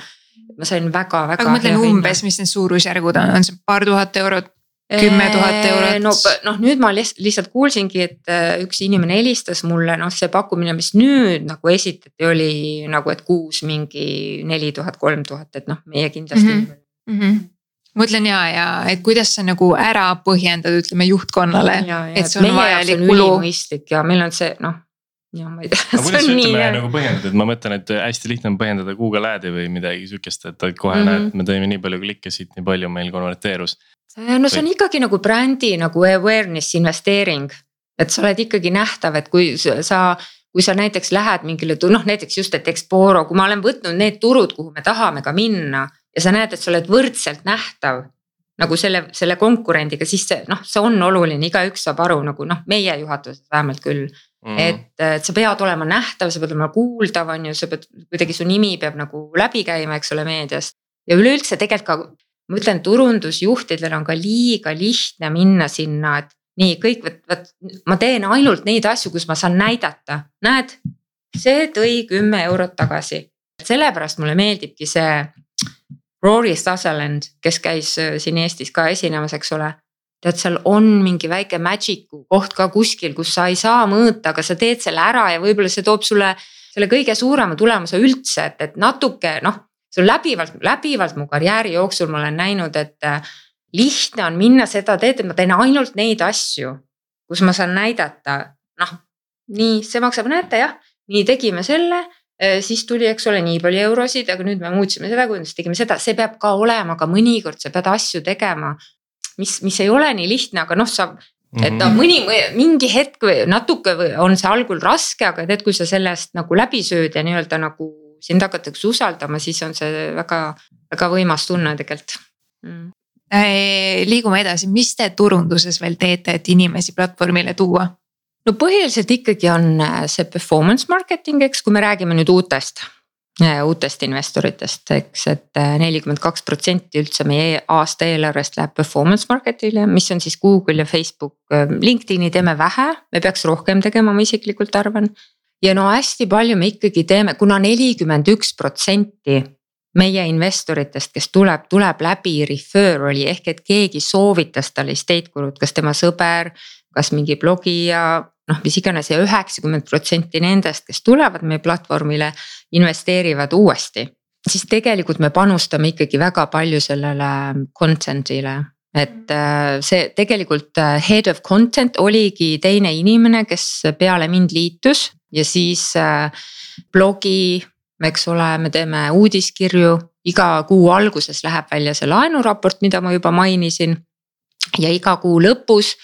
ma sain väga-väga. aga ma mõtlen umbes, mis need suurusjärgud on, on see paar tuhat eurot kümme tuhat eurot. no noh, nüüd ma lihtsalt kuulsingi, et äh, üks inimene helistas mulle, noh, see pakkumine, mis nüüd nagu esitati, oli nagu, et kuus mingi neli tuhat, kolm tuhat, et noh, meie kindlasti mm. -hmm. Mm -hmm mõtlen ja, ja et kuidas sa nagu ära põhjendad, ütleme juhtkonnale, et see on vajalik kulu. mõistlik ja meil on see noh ja ma ei tea. <laughs> aga kuidas sa ütleme nagu põhjendad, et ma mõtlen, et hästi lihtne on põhjendada Google Ad'i või midagi sihukest, et kohe mm -hmm. näed, me tõime nii palju klikke siit, nii palju meil konverteerus. Äh, no see on ikkagi nagu brändi nagu awareness investeering. et sa oled ikkagi nähtav, et kui sa, kui sa näiteks lähed mingile, noh näiteks just, et Exporo, kui ma olen võtnud need turud, kuhu me tahame ka minna ja sa näed, et sa oled võrdselt nähtav nagu selle, selle konkurendiga, siis see noh, see on oluline, igaüks saab aru nagu noh, meie juhatuses vähemalt küll mm.. et, et sa pead olema nähtav, sa pead olema kuuldav, on ju, sa pead kuidagi su nimi peab nagu läbi käima, eks ole, meediast. ja üleüldse tegelikult ka ma ütlen, turundusjuhtidel on ka liiga lihtne minna sinna, et nii kõik, vot, vot ma teen ainult neid asju, kus ma saan näidata, näed, see tõi kümme eurot tagasi. sellepärast mulle meeldibki see Rory Sutherland, kes käis äh, siin Eestis ka esinemas, eks ole. tead, seal on mingi väike magic'u koht ka kuskil, kus sa ei saa mõõta, aga sa teed selle ära ja võib-olla see toob sulle selle kõige suurema tulemuse üldse, et, et natuke noh see on läbivalt, läbivalt mu karjääri jooksul ma olen näinud, et äh, lihtne on minna seda teed, et ma teen ainult neid asju, kus ma saan näidata, noh. nii, see maksab, näete jah, nii tegime selle siis tuli, eks ole, nii palju eurosid, aga nüüd me muutsime seda kujundust, tegime seda, see peab ka olema, aga mõnikord sa pead asju tegema. mis, mis ei ole nii lihtne, aga noh, sa et noh, mõni, mingi hetk või natuke või on see algul raske, aga tead, kui sa sellest nagu läbi sööd ja nii-öelda nagu sind hakatakse usaldama, siis on see väga, väga võimas tunne tegelikult mm.. Äh, liigume edasi, mis te turunduses veel teete, et inimesi platvormile tuua? No põhiliselt ikkagi on äh, see performance marketing, eks, kui me räägime nüüd uutest Äh, uutest investoritest, eks, et äh, nelikümmend kaks protsenti üldse meie aasta eelarvest läheb performance market'ile, mis on siis Google ja Facebook. LinkedIn'i teeme vähe, me peaks rohkem tegema, ma isiklikult arvan. ja no hästi palju me ikkagi teeme kuna, kuna nelikümmend üks protsenti meie investoritest, kes tuleb, tuleb läbi referral'i ehk et keegi soovitas talle estate gurut, kas tema sõber, kas mingi blogija noh, mis iganes ja üheksakümmend protsenti nendest, kes tulevad meie platvormile, investeerivad uuesti. siis tegelikult me panustame ikkagi väga palju sellele content'ile, et äh, see tegelikult äh, head of content oligi teine inimene, kes peale mind liitus ja siis äh, blogi, eks ole, me teeme uudiskirju, iga kuu alguses läheb välja see laenuraport, mida ma juba mainisin. ja iga kuu lõpus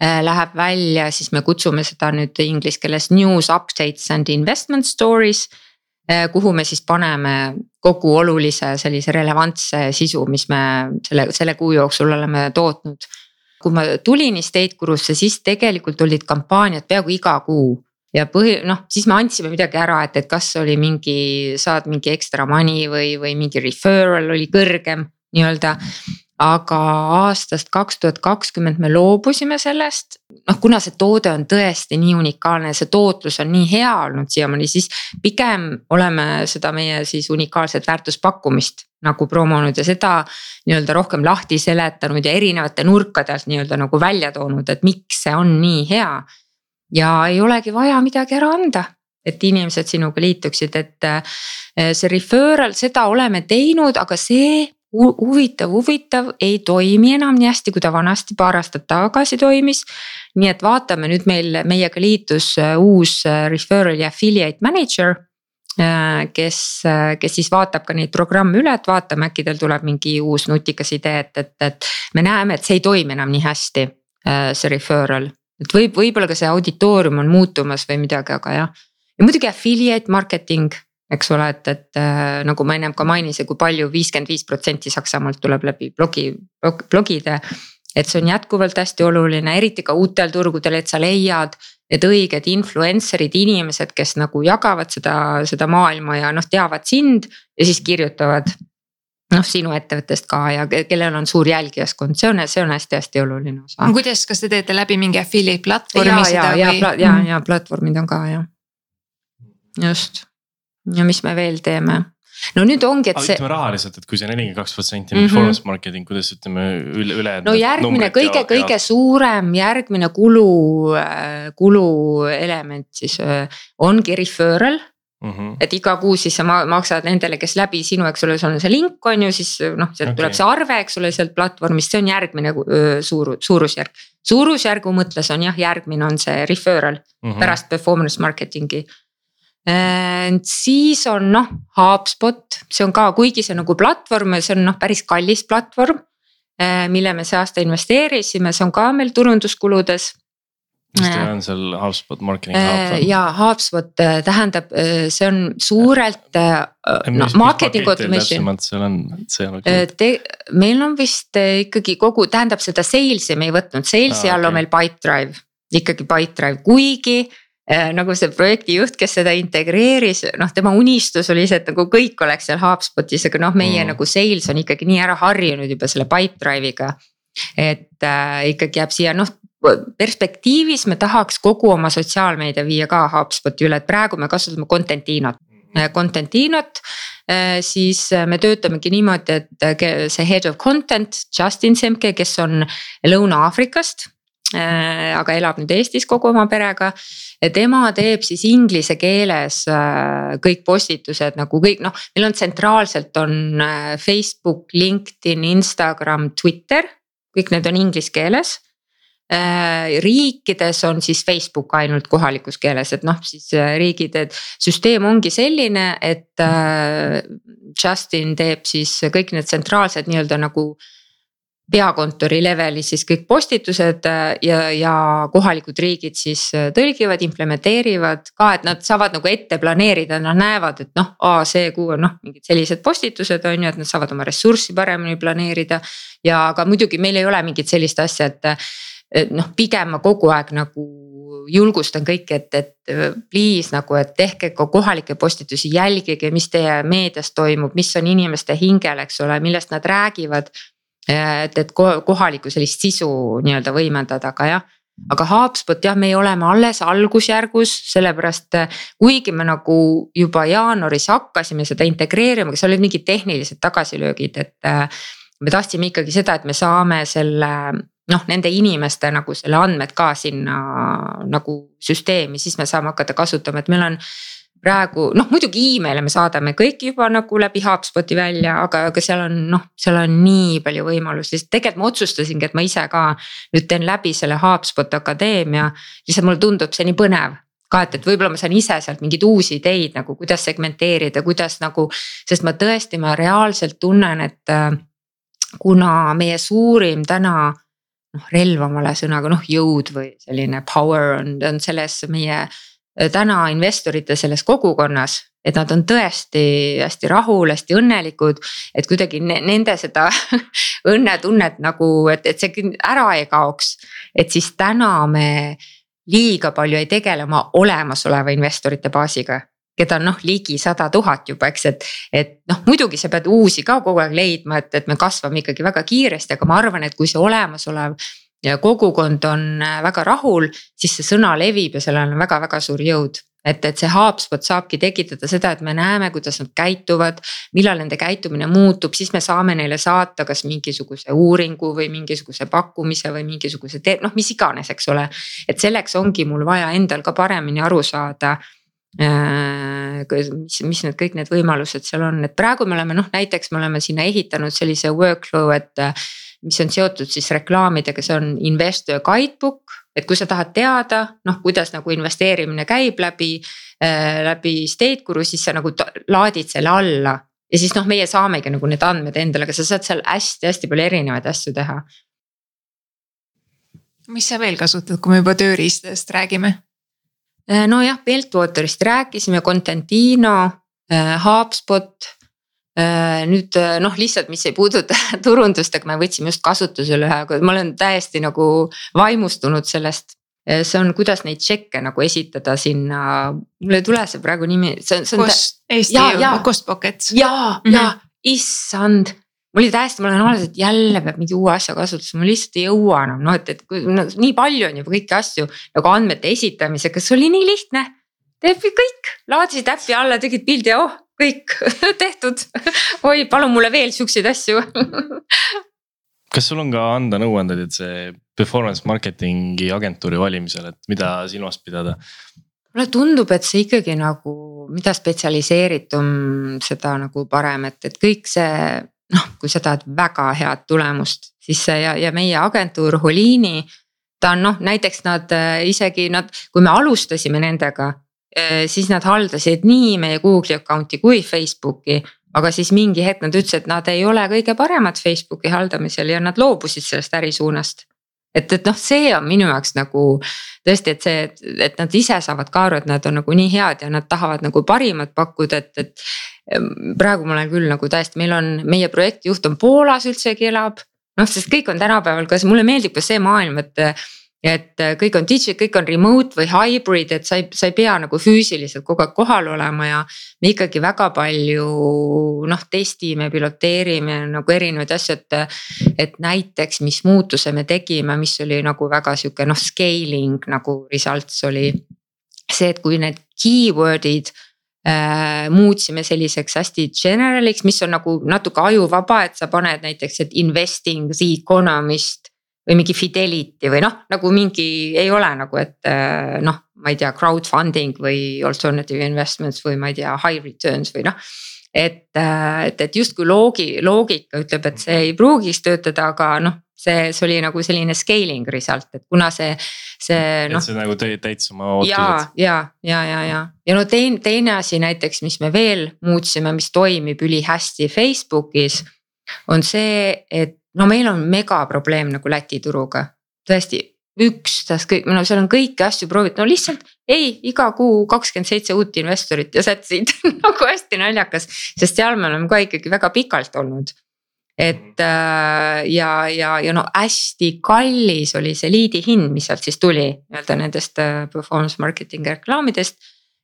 läheb välja, siis me kutsume seda nüüd inglise keeles news updates and investment stories. Äh, kuhu me siis paneme kogu olulise sellise relevantse sisu, mis me selle, selle kuu jooksul oleme tootnud. kui ma tulin Estate Gurusse, siis tegelikult olid kampaaniad peaaegu iga kuu ja põhi, noh, siis me andsime midagi ära, et, et kas oli mingi, saad mingi extra money või, või mingi referral oli kõrgem nii-öelda aga aastast kaks tuhat kakskümmend me loobusime sellest. noh, kuna see toode on tõesti nii unikaalne, see tootlus on nii hea olnud siiamaani, siis pigem oleme seda meie siis unikaalset väärtuspakkumist nagu promonud ja seda nii-öelda rohkem lahti seletanud ja erinevate nurkade alt nii-öelda nagu välja toonud, et miks see on nii hea. ja ei olegi vaja midagi ära anda et inimesed sinuga liituksid, et eh, see referral, seda oleme teinud, aga see huvitav, huvitav, ei toimi enam nii hästi, kui ta vanasti paar aastat tagasi toimis. nii et vaatame nüüd meil, meiega liitus äh, uus äh, referral ja affiliate manager. Äh, kes, kes siis vaatab ka neid programme üle, et vaatame, äkki tal tuleb mingi uus nutikas idee, et, et, et me näeme, et see ei toimi enam nii hästi, see referral. et võib, võib-olla ka see auditoorium on muutumas või midagi, aga jah. ja muidugi affiliate marketing eks ole, et, et äh, nagu ma ennem ka mainisin, kui palju viiskümmend viis protsenti Saksamaalt tuleb läbi blogi, blogide. et see on jätkuvalt hästi oluline, eriti ka uutel turgudel, et sa leiad need õiged influencer'id, inimesed, kes nagu jagavad seda, seda maailma ja noh, teavad sind ja siis kirjutavad noh, sinu ettevõttest ka ja kellel on suur jälgijaskond, see on, see on hästi-hästi oluline osa. kuidas, kas te teete läbi mingi affiliate platvormi ja, seda ja, või? ja, ja, ja platvormid on ka jah, just ja mis me veel teeme? no nüüd ongi, et see. ütleme rahaliselt, et kui see nelikümmend kaks protsenti on performance marketing, kuidas ütleme üle, üle. no järgmine kõige, kõige ja... suurem järgmine kulu, äh, kuluelement siis äh, ongi referral. Mm -hmm. et iga kuu siis sa maksad nendele, kes läbi sinu, eks ole, sul on see link on ju, siis noh, sealt okay. tuleb see arve, eks ole, sealt platvormist, see on järgmine suur, suurusjärk. suurusjärgu mõttes on jah, järgmine on see referral mm -hmm. pärast performance marketing'i Äh, siis on noh, HubSpot, see on ka, kuigi see on nagu platvorm ja see on noh, päris kallis platvorm. Äh, mille me see aasta investeerisime, see on ka meil turunduskuludes mis teil on seal HubSpot marketing hub? Äh, ja HubSpot tähendab, see on suurelt noh marketing automation. seal on, see on meil on vist ikkagi kogu, tähendab seda sales'i me ei võtnud, sales'i ah, all okay. on meil Pipedrive, ikkagi Pipedrive, kuigi Äh, nagu see projektijuht, kes seda integreeris, noh, tema unistus oli see, et nagu kõik oleks seal HubSpotis, aga noh, meie mm. nagu sales on ikkagi nii ära harjunud juba selle Pipedrive'iga. et äh, ikkagi jääb siia noh, perspektiivis me tahaks kogu oma sotsiaalmeedia viia ka HubSpoti üle, et praegu me kasutame Contentinot. Äh, Contentinot äh, siis me töötamegi niimoodi, et see head of content Justin Semke, kes on Lõuna-Aafrikast Äh, aga elab nüüd Eestis kogu oma perega. tema teeb siis inglise keeles äh, kõik postitused nagu kõik noh, meil on tsentraalselt on äh, Facebook, LinkedIn, Instagram, Twitter, kõik need on inglise keeles. riikides on siis Facebook ainult kohalikus keeles, et noh, siis riigid, et süsteem ongi selline, et Justin teeb siis kõik need tsentraalsed nii-öelda nagu peakontori levelis siis kõik postitused äh, ja, ja kohalikud riigid siis äh, tõlgivad, implementeerivad ka, et nad saavad nagu ette planeerida, nad näevad, et noh, see kuu on noh, mingid sellised postitused on ju, et nad saavad oma ressurssi paremini planeerida. ja aga muidugi meil ei ole mingit sellist asja, et, et noh, pigem ma kogu aeg nagu julgustan kõiki, et, et please nagu, et tehke ka kohalikke postitusi, jälgige, mis teie meedias toimub, mis on inimeste hingel, eks ole, millest nad räägivad et, et kohalikku sellist sisu nii-öelda võimendada, aga jah aga HubSpot jah, me oleme alles algusjärgus, sellepärast kuigi me nagu juba jaanuaris hakkasime seda integreerima, seal olid mingid tehnilised tagasilöögid, et. me tahtsime ikkagi seda, et me saame selle noh, nende inimeste nagu selle andmed ka sinna nagu süsteemi, siis me saame hakata kasutama, et meil on praegu noh, muidugi email'e me saadame kõik juba nagu läbi HubSpoti välja, aga, aga seal on noh, seal on nii palju võimalusi, sest tegelikult ma otsustasingi, et ma ise ka nüüd teen läbi selle HubSpot akadeemia. lihtsalt mulle tundub see nii põnev ka, et, et võib-olla ma saan ise sealt mingeid uusi ideid nagu kuidas segmenteerida, kuidas nagu. sest ma tõesti, ma reaalselt tunnen, et äh, kuna meie suurim täna noh, relv on vale sõnaga, noh jõud või selline power on, on selles meie täna investorite selles kogukonnas, et nad on tõesti hästi rahul, hästi õnnelikud. et kuidagi nende seda <laughs> õnnetunnet nagu, et, et see ära ei kaoks, et siis täna me liiga palju ei tegele oma olemasoleva investorite baasiga keda on noh ligi sada tuhat juba, eks, et, et noh, muidugi sa pead uusi ka kogu aeg leidma, et, et me kasvame ikkagi väga kiiresti, aga ma arvan, et kui see olemasolev ja kogukond on äh, väga rahul, siis see sõna levib ja sellel on väga-väga suur jõud et, et see HubSpot saabki tekitada seda, et me näeme, kuidas nad käituvad, millal nende käitumine muutub, siis me saame neile saata kas mingisuguse uuringu või mingisuguse pakkumise või mingisuguse tee-, noh, mis iganes, eks ole. et selleks ongi mul vaja endal ka paremini aru saada äh, mis, mis need kõik need võimalused seal on, et praegu me oleme noh, näiteks me oleme sinna ehitanud sellise workflow, et mis on seotud siis reklaamidega, see on investor guidebook. et kui sa tahad teada, noh, kuidas nagu investeerimine käib läbi äh,, läbi State Guru, siis sa nagu laadid selle alla. ja siis noh, meie saamegi nagu need andmed endale, aga sa saad seal hästi-hästi palju erinevaid asju teha. mis sa veel kasutad, kui me juba tööriistadest räägime? Äh, nojah, Beltwaterist rääkisime, Contentino äh,, HubSpot nüüd äh, noh, lihtsalt, mis ei puuduta <laughs> turundust, aga me võtsime just kasutusele ühe, aga ma olen täiesti nagu vaimustunud sellest. Äh, see on, kuidas neid tšekke nagu esitada sinna, mul ei tule see praegu nimi, see on, see on. Cost, Eesti Cost Pocket. ja, ja, ja issand mul oli täiesti, ma olen alles, et jälle peab mingi uue asja kasutusele, ma lihtsalt ei jõua enam noh, et, et kui no, nii palju on juba kõiki asju nagu andmete esitamisega, see oli nii lihtne. teeb kõik, laadisid äppi alla, tegid pildi ja oh, kõik <laughs> tehtud. oi, palun mulle veel siukseid asju kas sul on ka anda nõuandeid, et see performance marketing'i agentuuri valimisel, et mida silmas pidada? mulle tundub, et see ikkagi nagu, mida spetsialiseeritum, seda nagu parem, et, et kõik see noh, kui sa tahad väga head tulemust, siis see ja, ja meie agentuur Holini. ta on noh, näiteks nad äh, isegi nad, kui me alustasime nendega siis nad haldasid nii meie Google'i account'i kui Facebooki. aga siis mingi hetk nad ütlesid, et nad ei ole kõige paremad Facebooki haldamisel ja nad loobusid sellest ärisuunast. et, et noh, see on minu jaoks nagu tõesti, et see, et nad ise saavad ka aru, et nad on nagu nii head ja nad tahavad nagu parimat pakkuda, et, et. praegu ma olen küll nagu täiesti, meil on, meie projektijuht on Poolas üldsegi elab noh, sest kõik on tänapäeval, kas mulle meeldib ka see maailm, et et äh, kõik on digit, kõik on remote või hybrid, et sa ei, sa ei pea nagu füüsiliselt kogu aeg kohal olema ja. me ikkagi väga palju noh, testime, piloteerime nagu erinevaid asju, et. et näiteks, mis muutuse me tegime, mis oli nagu väga sihuke noh, scaling nagu results oli. see, et kui need keyword'id äh, muutsime selliseks hästi general'iks, mis on nagu natuke ajuvaba, et sa paned näiteks, et investing, the economist või mingi fidelity või noh, nagu mingi ei ole nagu, et äh, noh, ma ei tea, crowdfunding või alternative investments või ma ei tea, high returns või noh. et, äh, et, et justkui loogi, loogika ütleb, et see ei pruugiks töötada, aga noh, see, see oli nagu selline scaling result, et kuna see, see noh. et see nagu täitis oma ootused. ja, ja, ja, ja, ja, ja no teine, teine asi näiteks, mis me veel muutsime, mis toimib ülihästi Facebookis. on see, et no meil on megaprobleem nagu Läti turuga, tõesti ükstas kõik, no seal on kõiki asju proovitud, no lihtsalt ei, iga kuu kakskümmend seitse uut investorit ja that's it <laughs> nagu hästi naljakas, sest seal me oleme ka ikkagi väga pikalt olnud. et äh, ja, ja, ja no hästi kallis oli see liidi hind, mis sealt siis tuli nii-öelda nendest äh, performance marketing reklaamidest.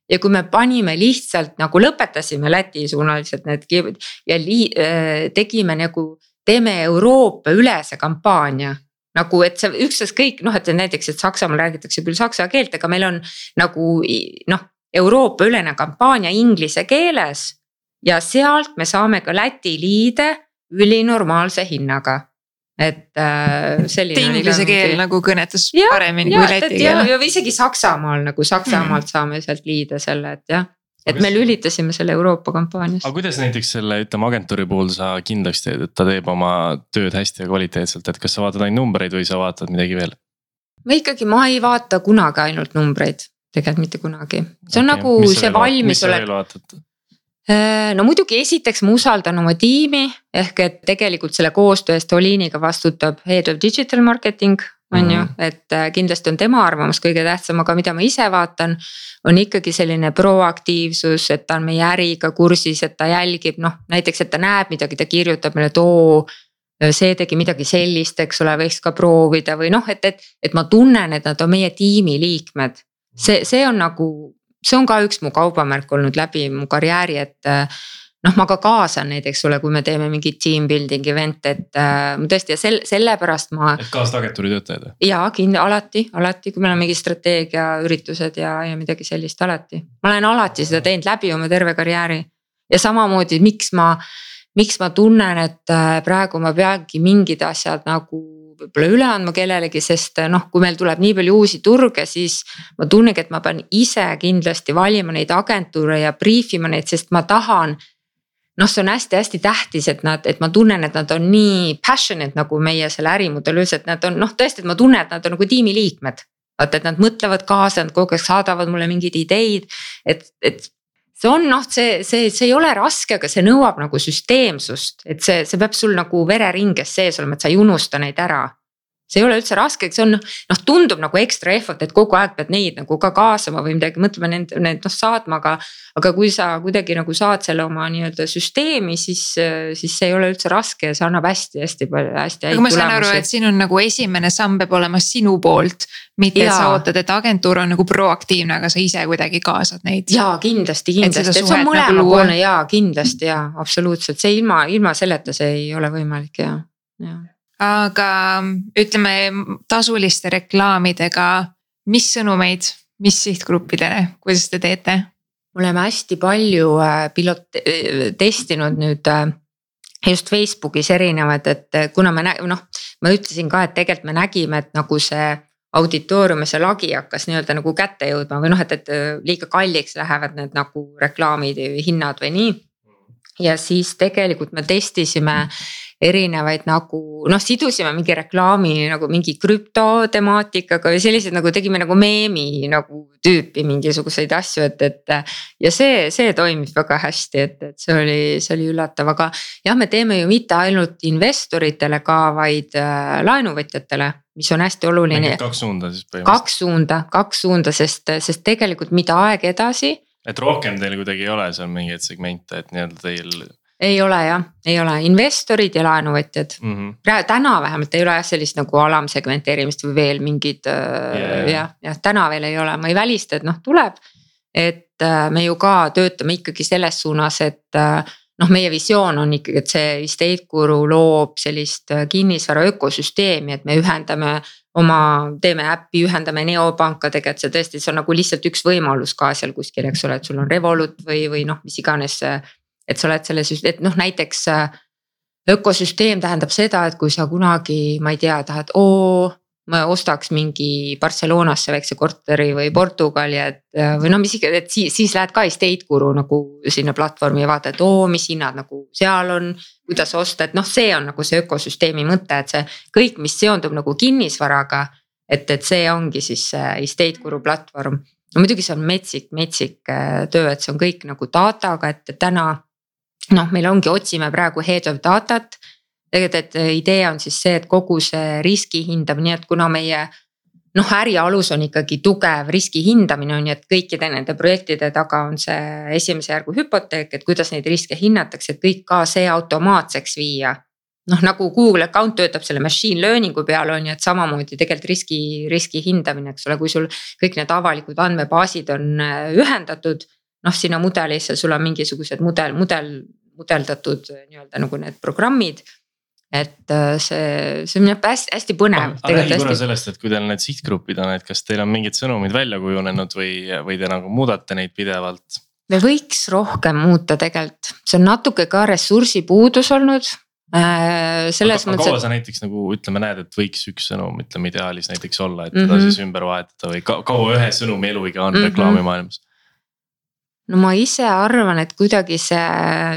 Ja kui me panime lihtsalt nagu lõpetasime Läti suunalised need ja lii, äh, tegime nagu, teeme Euroopa ülese kampaania nagu, et see ükstaskõik noh, et näiteks, et Saksamaal räägitakse küll saksa keelt, aga meil on nagu noh, Euroopa ülene kampaania inglise keeles. ja sealt me saame ka Läti liide ülinormaalse hinnaga et äh, selline. Inglise keel nagu kõnetas ja, paremini ja, kui läti keel. ja isegi Saksamaal nagu Saksamaalt mm. saame sealt liide selle, et jah et me lülitasime selle Euroopa kampaanias. aga kuidas näiteks selle, ütleme agentuuri puhul sa kindlaks teed, et ta teeb oma tööd hästi ja kvaliteetselt, et kas sa vaatad ainult numbreid või sa vaatad midagi veel? ma ikkagi, ma ei vaata kunagi ainult numbreid, tegelikult mitte kunagi, see on okay. nagu see valmisolek. Äh, no muidugi esiteks ma usaldan oma tiimi ehk et tegelikult selle koostöö eest Oliiniga vastutab head of digital marketing on ju, mhm. et äh, kindlasti on tema arvamus kõige tähtsam, aga mida ma ise vaatan. on ikkagi selline proaktiivsus, et ta on meie äriga kursis, et ta jälgib noh, näiteks, et ta näeb midagi, ta kirjutab meile, et oo. see tegi midagi sellist, eks ole, võiks ka proovida või noh, et, et, et ma tunnen, et nad on meie tiimi liikmed. see, see on nagu, see on ka üks mu kaubamärk olnud läbi mu karjääri, et noh, ma ka kaasan neid, eks ole, kui me teeme mingit team building event'e, et äh, tõesti ja sel-, sellepärast ma. et kaasad agentuuri töötajaid või? jaa, kindla-, alati, alati, kui meil on mingi strateegiaüritused ja, ja midagi sellist, alati. ma olen alati seda teinud läbi oma terve karjääri. ja samamoodi, miks ma, miks ma tunnen, et äh, praegu ma peangi mingid asjad nagu võib-olla üle andma kellelegi, sest noh, kui meil tuleb nii palju uusi turge, siis ma tunnengi, et ma pean ise kindlasti valima neid agentuure ja briif ima neid, sest ma tahan noh, see on hästi-hästi tähtis, et nad, et ma tunnen, et nad on nii passionate nagu meie selle ärimudel üldse, et nad on noh, tõesti, et ma tunnen, et nad on nagu tiimiliikmed. vaata, et nad mõtlevad kaasa, nad kogu aeg saadavad mulle mingeid ideid, et, et see on noh, see, see, see ei ole raske, aga see nõuab nagu süsteemsust, et see, see peab sul nagu vereringes sees olema, et sa ei unusta neid ära see ei ole üldse raske, see on noh, tundub nagu ekstra effort, et kogu aeg pead neid nagu ka kaasama või midagi mõtlema nende, need noh saatma, aga. aga kui sa kuidagi nagu saad selle oma nii-öelda süsteemi, siis, siis see ei ole üldse raske ja see annab hästi-hästi palju, hästi häid tulemusi. aga ma saan aru, et siin on nagu esimene samm peab olema sinu poolt. mitte, et sa ootad, et agentuur on nagu proaktiivne, aga sa ise kuidagi kaasad neid. ja kindlasti, kindlasti, et see on mõlemapoolne nagu ja kindlasti ja absoluutselt, see ilma, ilma selleta see ei ole võimalik ja, ja aga ütleme tasuliste reklaamidega, mis sõnumeid, mis sihtgruppidele, kuidas te teete? oleme hästi palju äh, pilot-, äh, testinud nüüd äh, just Facebookis erinevad, et kuna me noh, ma ütlesin ka, et tegelikult me nägime, et nagu see auditoorium ja see lagi hakkas nii-öelda nagu kätte jõudma või noh, et, et liiga kalliks lähevad need nagu reklaamid hinnad või nii. ja siis tegelikult me testisime erinevaid nagu noh, sidusime mingi reklaami nagu mingi krüptotemaatikaga või selliseid nagu tegime nagu meemi nagu tüüpi mingisuguseid asju, et, et. ja see, see toimis väga hästi, et, et see oli, see oli üllatav, aga jah, me teeme ju mitte ainult investoritele ka, vaid äh, laenuvõtjatele mis on hästi oluline. kaks suunda siis põhimõtteliselt. kaks suunda, kaks suunda, sest, sest tegelikult mida aeg edasi. et rohkem teil kuidagi ei ole seal mingeid segmente, et nii-öelda teil ei ole jah, ei ole investorid ja laenuvõtjad mm. -hmm. täna vähemalt ei ole jah sellist nagu alamsegmenteerimist või veel mingid yeah. jah, jah täna veel ei ole, ma ei välista, et noh, tuleb. et äh, me ju ka töötame ikkagi selles suunas, et äh, noh, meie visioon on ikkagi, et see estate guru loob sellist äh, kinnisvara ökosüsteemi, et me ühendame oma, teeme äppi, ühendame neopankadega, et see tõesti, see on nagu lihtsalt üks võimalus ka seal kuskil, eks ole, et sul on Revolut või, või noh, mis iganes et sa oled selles, et noh, näiteks äh, ökosüsteem tähendab seda, et kui sa kunagi, ma ei tea, tahad, oo ma ostaks mingi Barcelonasse väikse korteri või Portugali, et või no mis ikka, et siis, siis lähed ka estate guru nagu sinna platvormi ja vaatad, oo, mis hinnad nagu seal on. kuidas osta, et noh, see on nagu see ökosüsteemi mõte, et see kõik, mis seondub nagu kinnisvaraga. et, et see ongi siis see estate guru platvorm. no muidugi see on metsik, metsik äh, töö, et see on kõik nagu dataga, et täna. Noh, meil ongi, otsime praegu head of data't tegelikult, et äh, idee on siis see, et kogu see riski hindamine, nii et kuna meie noh, äri alus on ikkagi tugev riski hindamine on ju, et kõikide nende projektide taga on see esimese järgu hüpoteek, et kuidas neid riske hinnatakse, et kõik ka see automaatseks viia. noh, nagu Google account töötab selle machine learning'u peal on ju, et samamoodi tegelikult riski, riski hindamine, eks ole, kui sul kõik need avalikud andmebaasid on äh, ühendatud. Noh, sinna mudelisse sul on mingisugused mudel, mudel, mudeldatud nii-öelda nagu need programmid et äh, see, see on hästi, hästi põnev. räägi korra sellest, et kui teil need sihtgrupid on, et kas teil on mingid sõnumid välja kujunenud või, või te nagu muudate neid pidevalt? me võiks rohkem muuta tegelikult, see on natuke ka ressursipuudus olnud äh,. selles aga, mõttes. kaua sa näiteks nagu ütleme, näed, et võiks üks sõnum, ütleme ideaalis näiteks olla, et teda mm -hmm. siis ümber vahetada või kaua ühe sõnumi eluiga on mm -hmm. reklaamimaailmas? No ma ise arvan, et kuidagi see,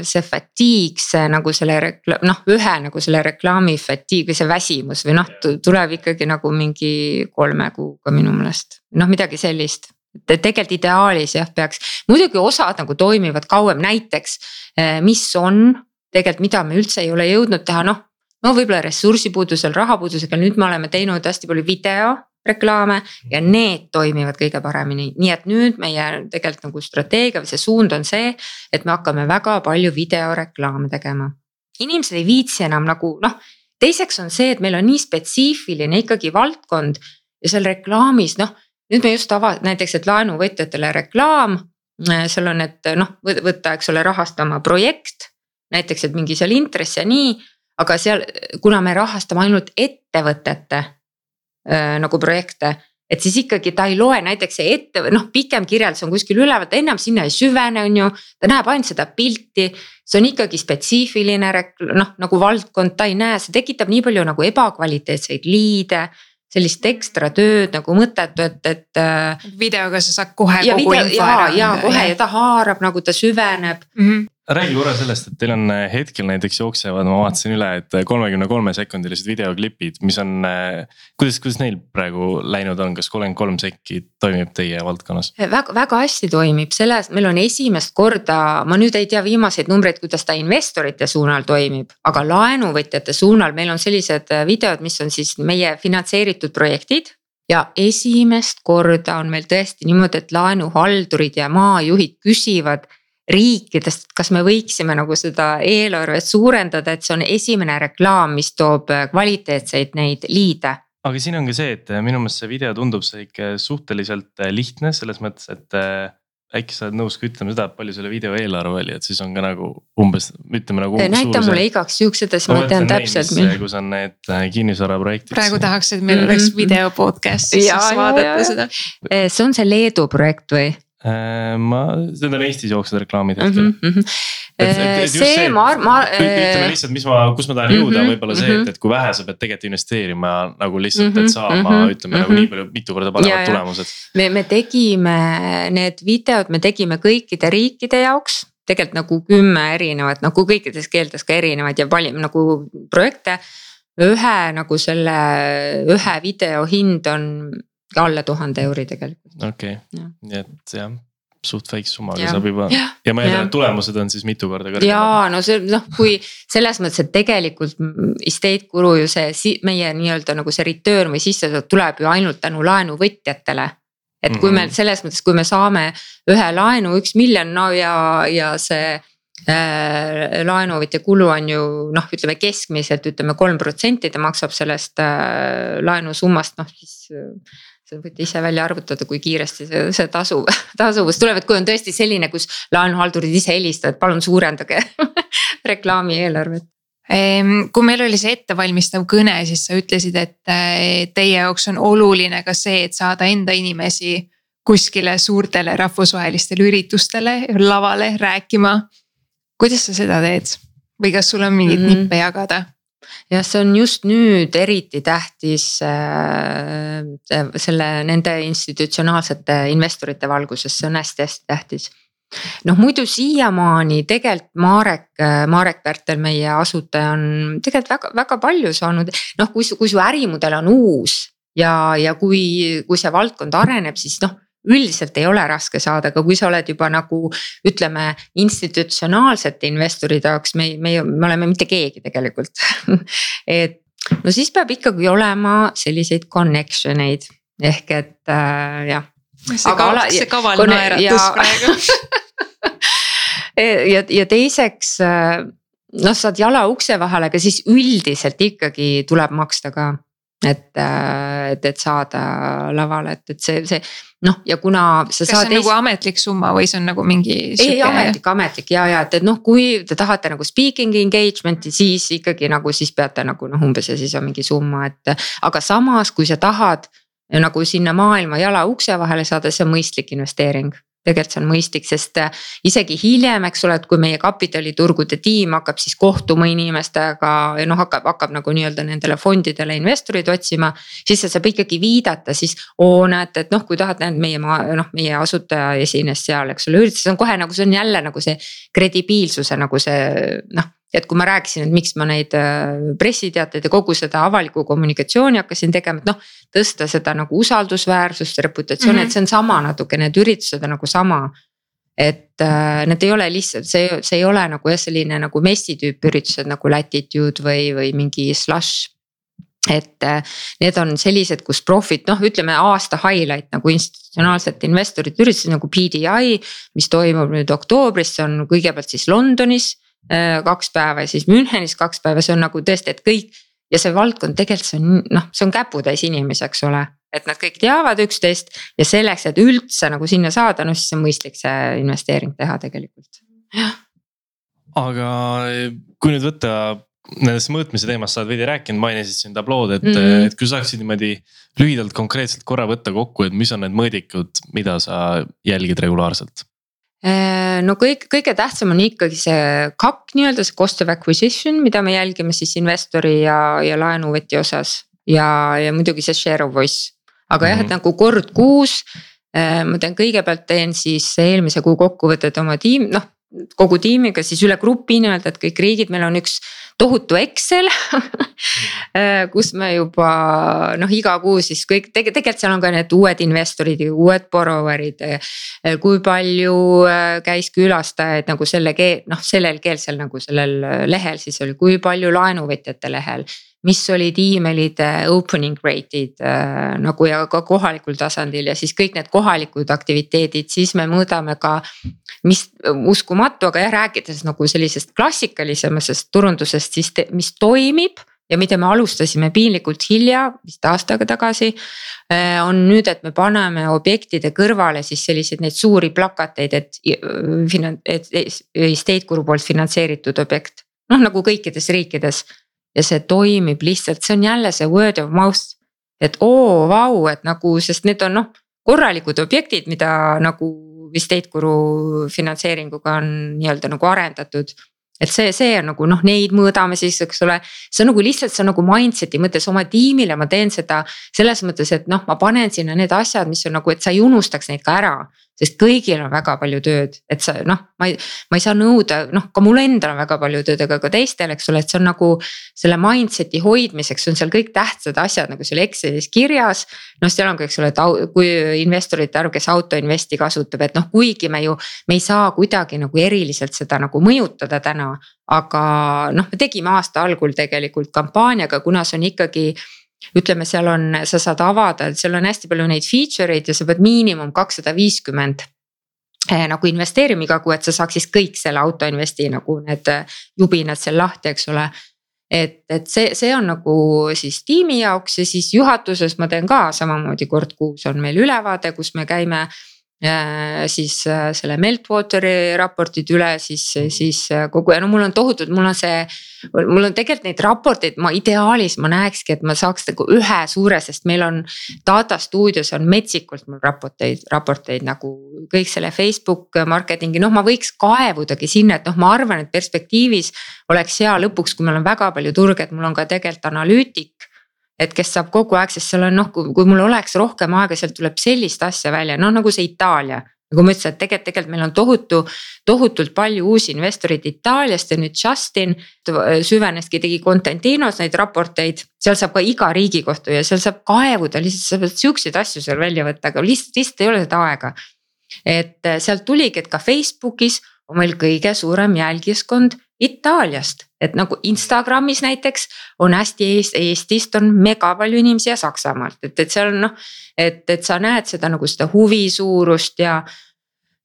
see fatigue, see nagu selle rekla-, noh, ühe nagu selle reklaami fatigue või see väsimus või noh, tuleb ikkagi nagu mingi kolme kuuga minu meelest, noh midagi sellist et tegelikult ideaalis jah, peaks, muidugi osad nagu toimivad kauem, näiteks eh, mis on tegelikult, mida me üldse ei ole jõudnud teha, noh. No võib-olla ressursipuudusel, rahapuudusega, nüüd me oleme teinud hästi palju video reklaame ja need toimivad kõige paremini, nii et nüüd meie tegelikult nagu strateegia või see suund on see, et me hakkame väga palju videoreklaame tegema. inimesed ei viitsi enam nagu noh, teiseks on see, et meil on nii spetsiifiline ikkagi valdkond ja seal reklaamis noh, nüüd me just ava-, näiteks, et laenuvõtjatele reklaam, seal on, et noh, võtta, eks ole, rahastama projekt. näiteks, et mingi seal intress ja nii, aga seal, kuna me rahastame ainult ettevõtete nagu projekte et siis ikkagi ta ei loe näiteks see ette, noh pikem kirjeldus on kuskil üleval, ta enam sinna ei süvene, on ju. ta näeb ainult seda pilti, see on ikkagi spetsiifiline noh nagu valdkond, ta ei näe, see tekitab nii palju nagu ebakvaliteetseid liide sellist ekstra tööd nagu mõttetu, et, et. Videoga sa saad kohe ja kogu video, info ära. ja, ja kohe ja ta haarab nagu ta süveneb mm. -hmm räägi korra sellest, et teil on äh, hetkel näiteks jooksevad, ma vaatasin üle, et äh, kolmekümne kolme sekundilised videoklipid, mis on. Äh, kuidas, kuidas neil praegu läinud on, kas kolmkümmend kolm sekki toimib teie valdkonnas? väga, väga hästi toimib, selles meil on esimest korda, ma nüüd ei tea viimaseid numbreid, kuidas ta investorite suunal toimib, aga laenuvõtjate suunal meil on sellised videod, mis on siis meie finantseeritud projektid ja esimest korda on meil tõesti niimoodi, et laenuhaldurid ja maajuhid küsivad riikidest, et kas me võiksime nagu seda eelarvet suurendada, et see on esimene reklaam, mis toob äh, kvaliteetseid neid liide aga siin on ka see, et äh, minu meelest see video tundub see ikka suhteliselt äh, lihtne selles mõttes, et äkki sa oled nõus ka ütlema seda, et palju selle video eelarve oli, et siis on ka nagu umbes, ütleme nagu. näita mulle igaks juhuks seda, siis ma tean täpselt. kus on need kinnisvaraprojektid. praegu tahaks, et meil mm -hmm. oleks video podcast, siis vaadata seda. see on see Leedu projekt või? Äh, ma, need on Eestis jooksvad reklaamid hetkel mm. -hmm. Et, et, et see, see, ma, ma. ütleme lihtsalt, mis ma, kus ma tahan jõuda mm -hmm, võib-olla see, et, mhm. et kui vähe sa pead tegelikult investeerima nagu lihtsalt, et saama mm -hmm, ütleme mm -hmm. nagu nii palju, mitu korda paremad tulemused. me, me tegime need videod, me tegime kõikide riikide jaoks tegelikult nagu kümme erinevat, nagu kõikides keeltes ka erinevaid ja palju nagu projekte. ühe nagu selle ühe video hind on alla tuhande euri tegelikult. okei okay., nii et jah suht väikse summaga saab juba ja, ja ma eeldan, et tulemused on siis mitu korda kõrgemad. ja no see noh, kui selles mõttes, et tegelikult estate guru ju see meie nii-öelda nagu see return või sissetulek tuleb ju ainult tänu laenuvõtjatele. et kui mm -hmm. me selles mõttes, kui me saame ühe laenu üks miljon, no ja, ja see äh, laenuvõtja kulu on ju noh, ütleme keskmiselt ütleme kolm protsenti, ta maksab sellest äh, laenusummast noh siis äh, võite ise välja arvutada, kui kiiresti see, see tasu, <laughs> tasuvus tuleb, et kui on tõesti selline, kus laenuhaldurid ise helistavad, palun suurendage <laughs> reklaami eelarvet ehm, kui meil oli see ettevalmistav kõne, siis sa ütlesid, et eh, teie jaoks on oluline ka see, et saada enda inimesi kuskile suurtele rahvusvahelistele üritustele, lavale rääkima. kuidas sa seda teed või kas sul on mingeid mm -hmm. nippe jagada? Jah, see on just nüüd eriti tähtis äh, selle, nende institutsionaalsete investorite valguses, see on hästi-hästi tähtis. Noh, muidu siiamaani tegelikult Marek, Marek Pärtel, meie asutaja on tegelikult väga, väga palju saanud, noh, kui su, kui su ärimudel on uus ja, ja kui, kui see valdkond areneb, siis noh üldiselt ei ole raske saada, aga kui sa oled juba nagu ütleme institutsionaalsete investorite jaoks, me, me, me oleme mitte keegi tegelikult. <laughs> Et no siis peab ikkagi olema selliseid connection eid ehk et äh, jah. see kaval, kaval naeratus praegu. <laughs> Ja, ja teiseks äh, noh, saad jala ukse vahele, aga siis üldiselt ikkagi tuleb maksta ka et, äh, et, et saada lavale, et, et see, see noh, ja kuna sa kas saad. kas see on nagu ametlik summa või see on nagu mingi? ei, ametlik, ametlik ja, ja et, et noh, kui te tahate nagu speaking engagement'i, siis ikkagi nagu siis peate nagu noh, umbes ja siis on mingi summa, et. aga samas, kui sa tahad nagu sinna maailma jala ukse vahele saada, see on mõistlik investeering tegelikult see on mõistlik, sest äh, isegi hiljem, eks ole, et kui meie kapitaliturgude tiim hakkab siis kohtuma inimestega ja noh, hakkab, hakkab nagu nii-öelda nendele fondidele investoreid otsima. siis see saab ikkagi viidata siis, oo näete, et noh, kui tahad, näed meie maa, noh, meie asutaja esines seal, eks ole, üritus on kohe nagu see on jälle nagu see kredibiilsuse nagu see noh et kui ma rääkisin, et miks ma neid äh, pressiteateid ja kogu seda avalikku kommunikatsiooni hakkasin tegema, et noh. tõsta seda nagu usaldusväärsust, reputatsiooni mm, -hmm. et see on sama natuke, need üritused on nagu sama. et äh, need ei ole lihtsalt, see, see ei ole nagu jah, selline nagu messi tüüpi üritused nagu Latitude või, või mingi slush et äh, need on sellised, kus profit, noh, ütleme aasta highlight nagu institutsionaalsete investorite üritused nagu PDI. mis toimub nüüd oktoobris, see on kõigepealt siis Londonis kaks päeva ja siis Münchenis kaks päeva, see on nagu tõesti, et kõik. ja see valdkond tegelikult see on noh, see on käputäis inimesi, eks ole, et nad kõik teavad üksteist ja selleks, et üldse nagu sinna saada, no siis on mõistlik see investeering teha tegelikult, jah. aga kui nüüd võtta nendest mõõtmise teemast sa oled veidi rääkinud, mainisid siin tablood, et mm, -hmm. et kui sa saaksid niimoodi lühidalt konkreetselt korra võtta kokku, et mis on need mõõdikud, mida sa jälgid regulaarselt? Äh, no kõik, kõige tähtsam on ikkagi see KAK nii-öelda see cost of acquisition, mida me jälgime siis investori ja, ja laenuvõtja osas ja, ja muidugi see share of voice. aga mm -hmm. jah, et mhm. nagu kord kuus äh, ma teen kõigepealt teen siis eelmise kuu kokkuvõtted oma tiim, noh kogu tiimiga siis üle grupi nii-öelda, et kõik riigid, meil on üks tohutu Excel <laughs> äh, kus me juba noh, iga kuu siis kõik tege, tegelikult seal on ka need uued investorid ja uued borrower'id. Äh, kui palju äh, käis külastajaid nagu selle keel, noh sellel keelsel nagu sellel lehel siis oli, kui palju laenuvõtjate lehel mis olid email'ide opening rate'id äh, nagu ja ka kohalikul tasandil ja siis kõik need kohalikud aktiviteedid, siis me mõõdame ka. mis uskumatu, aga jah, rääkides nagu sellisest klassikalisemasest turundusest, siis te, mis toimib ja mida me alustasime piinlikult hilja, vist aasta aega tagasi. Äh, on nüüd, et me paneme objektide kõrvale siis selliseid neid suuri plakateid, et, et State Guru poolt finantseeritud objekt. noh, nagu kõikides riikides ja see toimib lihtsalt, see on jälle see word of mouth. et oo, vau, et nagu, sest need on noh, korralikud objektid, mida nagu vist Eitguru finantseeringuga on nii-öelda nagu arendatud et see, see on nagu noh, neid mõõdame siis, eks ole. see on nagu lihtsalt, see on nagu mindset'i mõttes oma tiimile ma teen seda selles mõttes, et noh, ma panen sinna need asjad, mis on nagu, et sa ei unustaks neid ka ära. Sest kõigil on väga palju tööd, et sa noh, ma ei, ma ei saa nõuda, noh ka mul endal on väga palju tööd, aga ka teistel, eks ole, et see on nagu. selle mindset'i hoidmiseks on seal kõik tähtsad asjad nagu seal Excelis kirjas. noh, seal on ka, eks ole, et kui investorite arv, kes auto investi kasutab, et noh, kuigi me ju, me ei saa kuidagi nagu eriliselt seda nagu mõjutada täna aga noh, me tegime aasta algul tegelikult kampaaniaga, kuna see on ikkagi ütleme, seal on, sa saad avada, seal on hästi palju neid feature eid ja sa pead miinimum kakssada viiskümmend eh, nagu investeerima iga kuu, et sa saaks siis kõik selle auto investi nagu need jubinad seal lahti, eks ole. et, et see, see on nagu siis tiimi jaoks ja siis juhatuses ma teen ka samamoodi kord kuus on meil ülevaade, kus me käime siis selle Meltwateri raportid üle, siis, siis kogu ja no mul on tohutult, mul on see. mul on tegelikult neid raporteid, ma ideaalis ma näekski, et ma saaks nagu ühe suure, sest meil on data stuudios on metsikult mul raporteid, raporteid nagu kõik selle Facebook marketingi, noh, ma võiks kaevudagi sinna, et noh, ma arvan, et perspektiivis oleks hea lõpuks, kui meil on väga palju turge, et mul on ka tegelikult analüütik et kes saab kogu aeg, sest seal on noh, kui mul oleks rohkem aega, sealt tuleb sellist asja välja, noh nagu see Itaalia nagu ma ütlesin, et tegelikult, tegelikult meil on tohutu, tohutult palju uusi investoreid Itaaliast ja nüüd Justin süveneski, tegi Contentinos neid raporteid. seal saab ka iga riigi kohta ja seal saab kaevuda, lihtsalt sa pead siukseid asju seal välja võtta, aga lihtsalt, lihtsalt ei ole seda aega. et sealt tuligi, et ka Facebookis on meil kõige suurem jälgijaskond Itaaliast, et nagu Instagramis näiteks on hästi Eest, Eestist on mega palju inimesi ja Saksamaalt, et, et seal on noh. et, et sa näed seda nagu seda huvi suurust ja.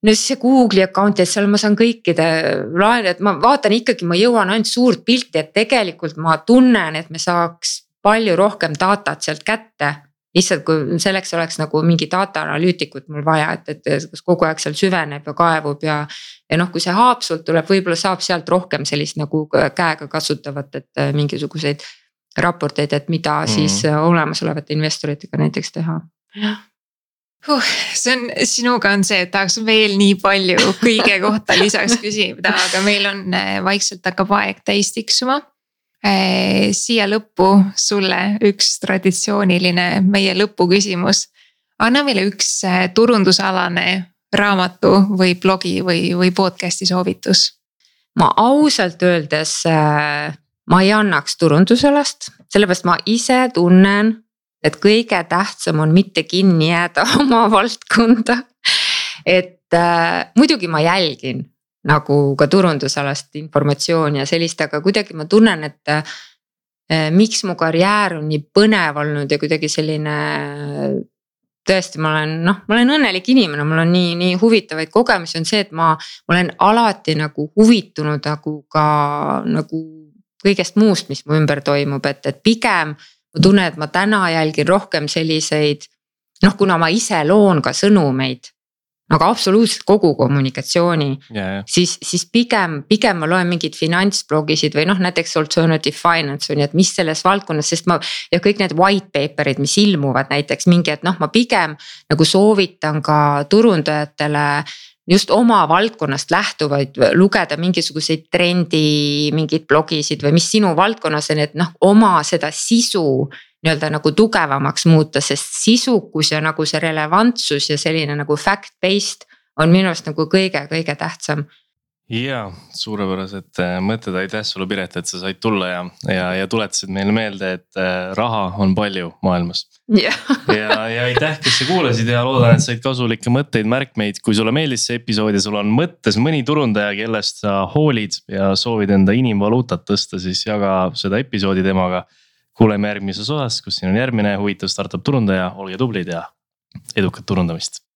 no siis see Google'i account, et seal ma saan kõikide laene, et ma vaatan ikkagi, ma jõuan ainult suurt pilti, et tegelikult ma tunnen, et me saaks palju rohkem datat sealt kätte lihtsalt kui selleks oleks nagu mingi data analüütikut mul vaja, et, et kas kogu aeg seal süveneb ja kaevub ja. ja noh, kui see Haapsult tuleb, võib-olla saab sealt rohkem sellist nagu käega kasutavat, et äh, mingisuguseid raporteid, et mida mm. siis äh, olemasolevate investoritega näiteks teha, huh, see on, sinuga on see, et tahaks veel nii palju kõige kohta lisaks küsida, aga meil on äh, vaikselt hakkab aeg täis tiksuma siia lõppu sulle üks traditsiooniline meie lõpuküsimus. anna meile üks eh, turundusalane raamatu või blogi või, või podcast'i soovitus. ma ausalt öeldes, eh, ma ei annaks turundusalast, sellepärast ma ise tunnen, et kõige tähtsam on mitte kinni jääda <laughs> oma valdkonda. et äh, muidugi ma jälgin nagu ka turundusalast informatsiooni ja sellist, aga kuidagi ma tunnen, et eh, miks mu karjäär on nii põnev olnud ja kuidagi selline. tõesti, ma olen noh, ma olen õnnelik inimene, mul on nii, nii huvitavaid kogemusi on see, et ma, ma olen alati nagu huvitunud nagu ka nagu kõigest muust, mis mu ümber toimub, et, et pigem ma tunnen, et ma täna jälgin rohkem selliseid. noh, kuna ma ise loon ka sõnumeid nagu absoluutselt kogu kommunikatsiooni yeah,. siis, siis pigem, pigem ma loen mingeid finantsblogisid või noh, näiteks alternative finance on ju, et mis selles valdkonnas, sest ma. ja kõik need white paper'id, mis ilmuvad näiteks mingi, et noh, ma pigem nagu soovitan ka turundajatele just oma valdkonnast lähtuvaid lugeda mingisuguseid trendi mingeid blogisid või mis sinu valdkonnas on, et noh, oma seda sisu nii-öelda nagu tugevamaks muuta, sest sisukus ja nagu see relevantsus ja selline nagu fact-based on minu arust nagu kõige-kõige tähtsam. Ja suurepärased äh, mõtted, aitäh sulle Piret, et sa said tulla ja, ja, ja tuletasid meile meelde, et äh, raha on palju maailmas. ja, ja, ja aitäh, kes sa kuulasid ja loodan, et said kasulikke mõtteid, märkmeid, kui sulle meeldis see episood ja sul on mõttes mõni turundaja, kellest sa hoolid ja soovid enda inimvaluutat tõsta, siis jaga seda episoodi temaga kuuleme järgmises osas, kus siin on järgmine huvitav startup turundaja, olge tublid ja edukat turundamist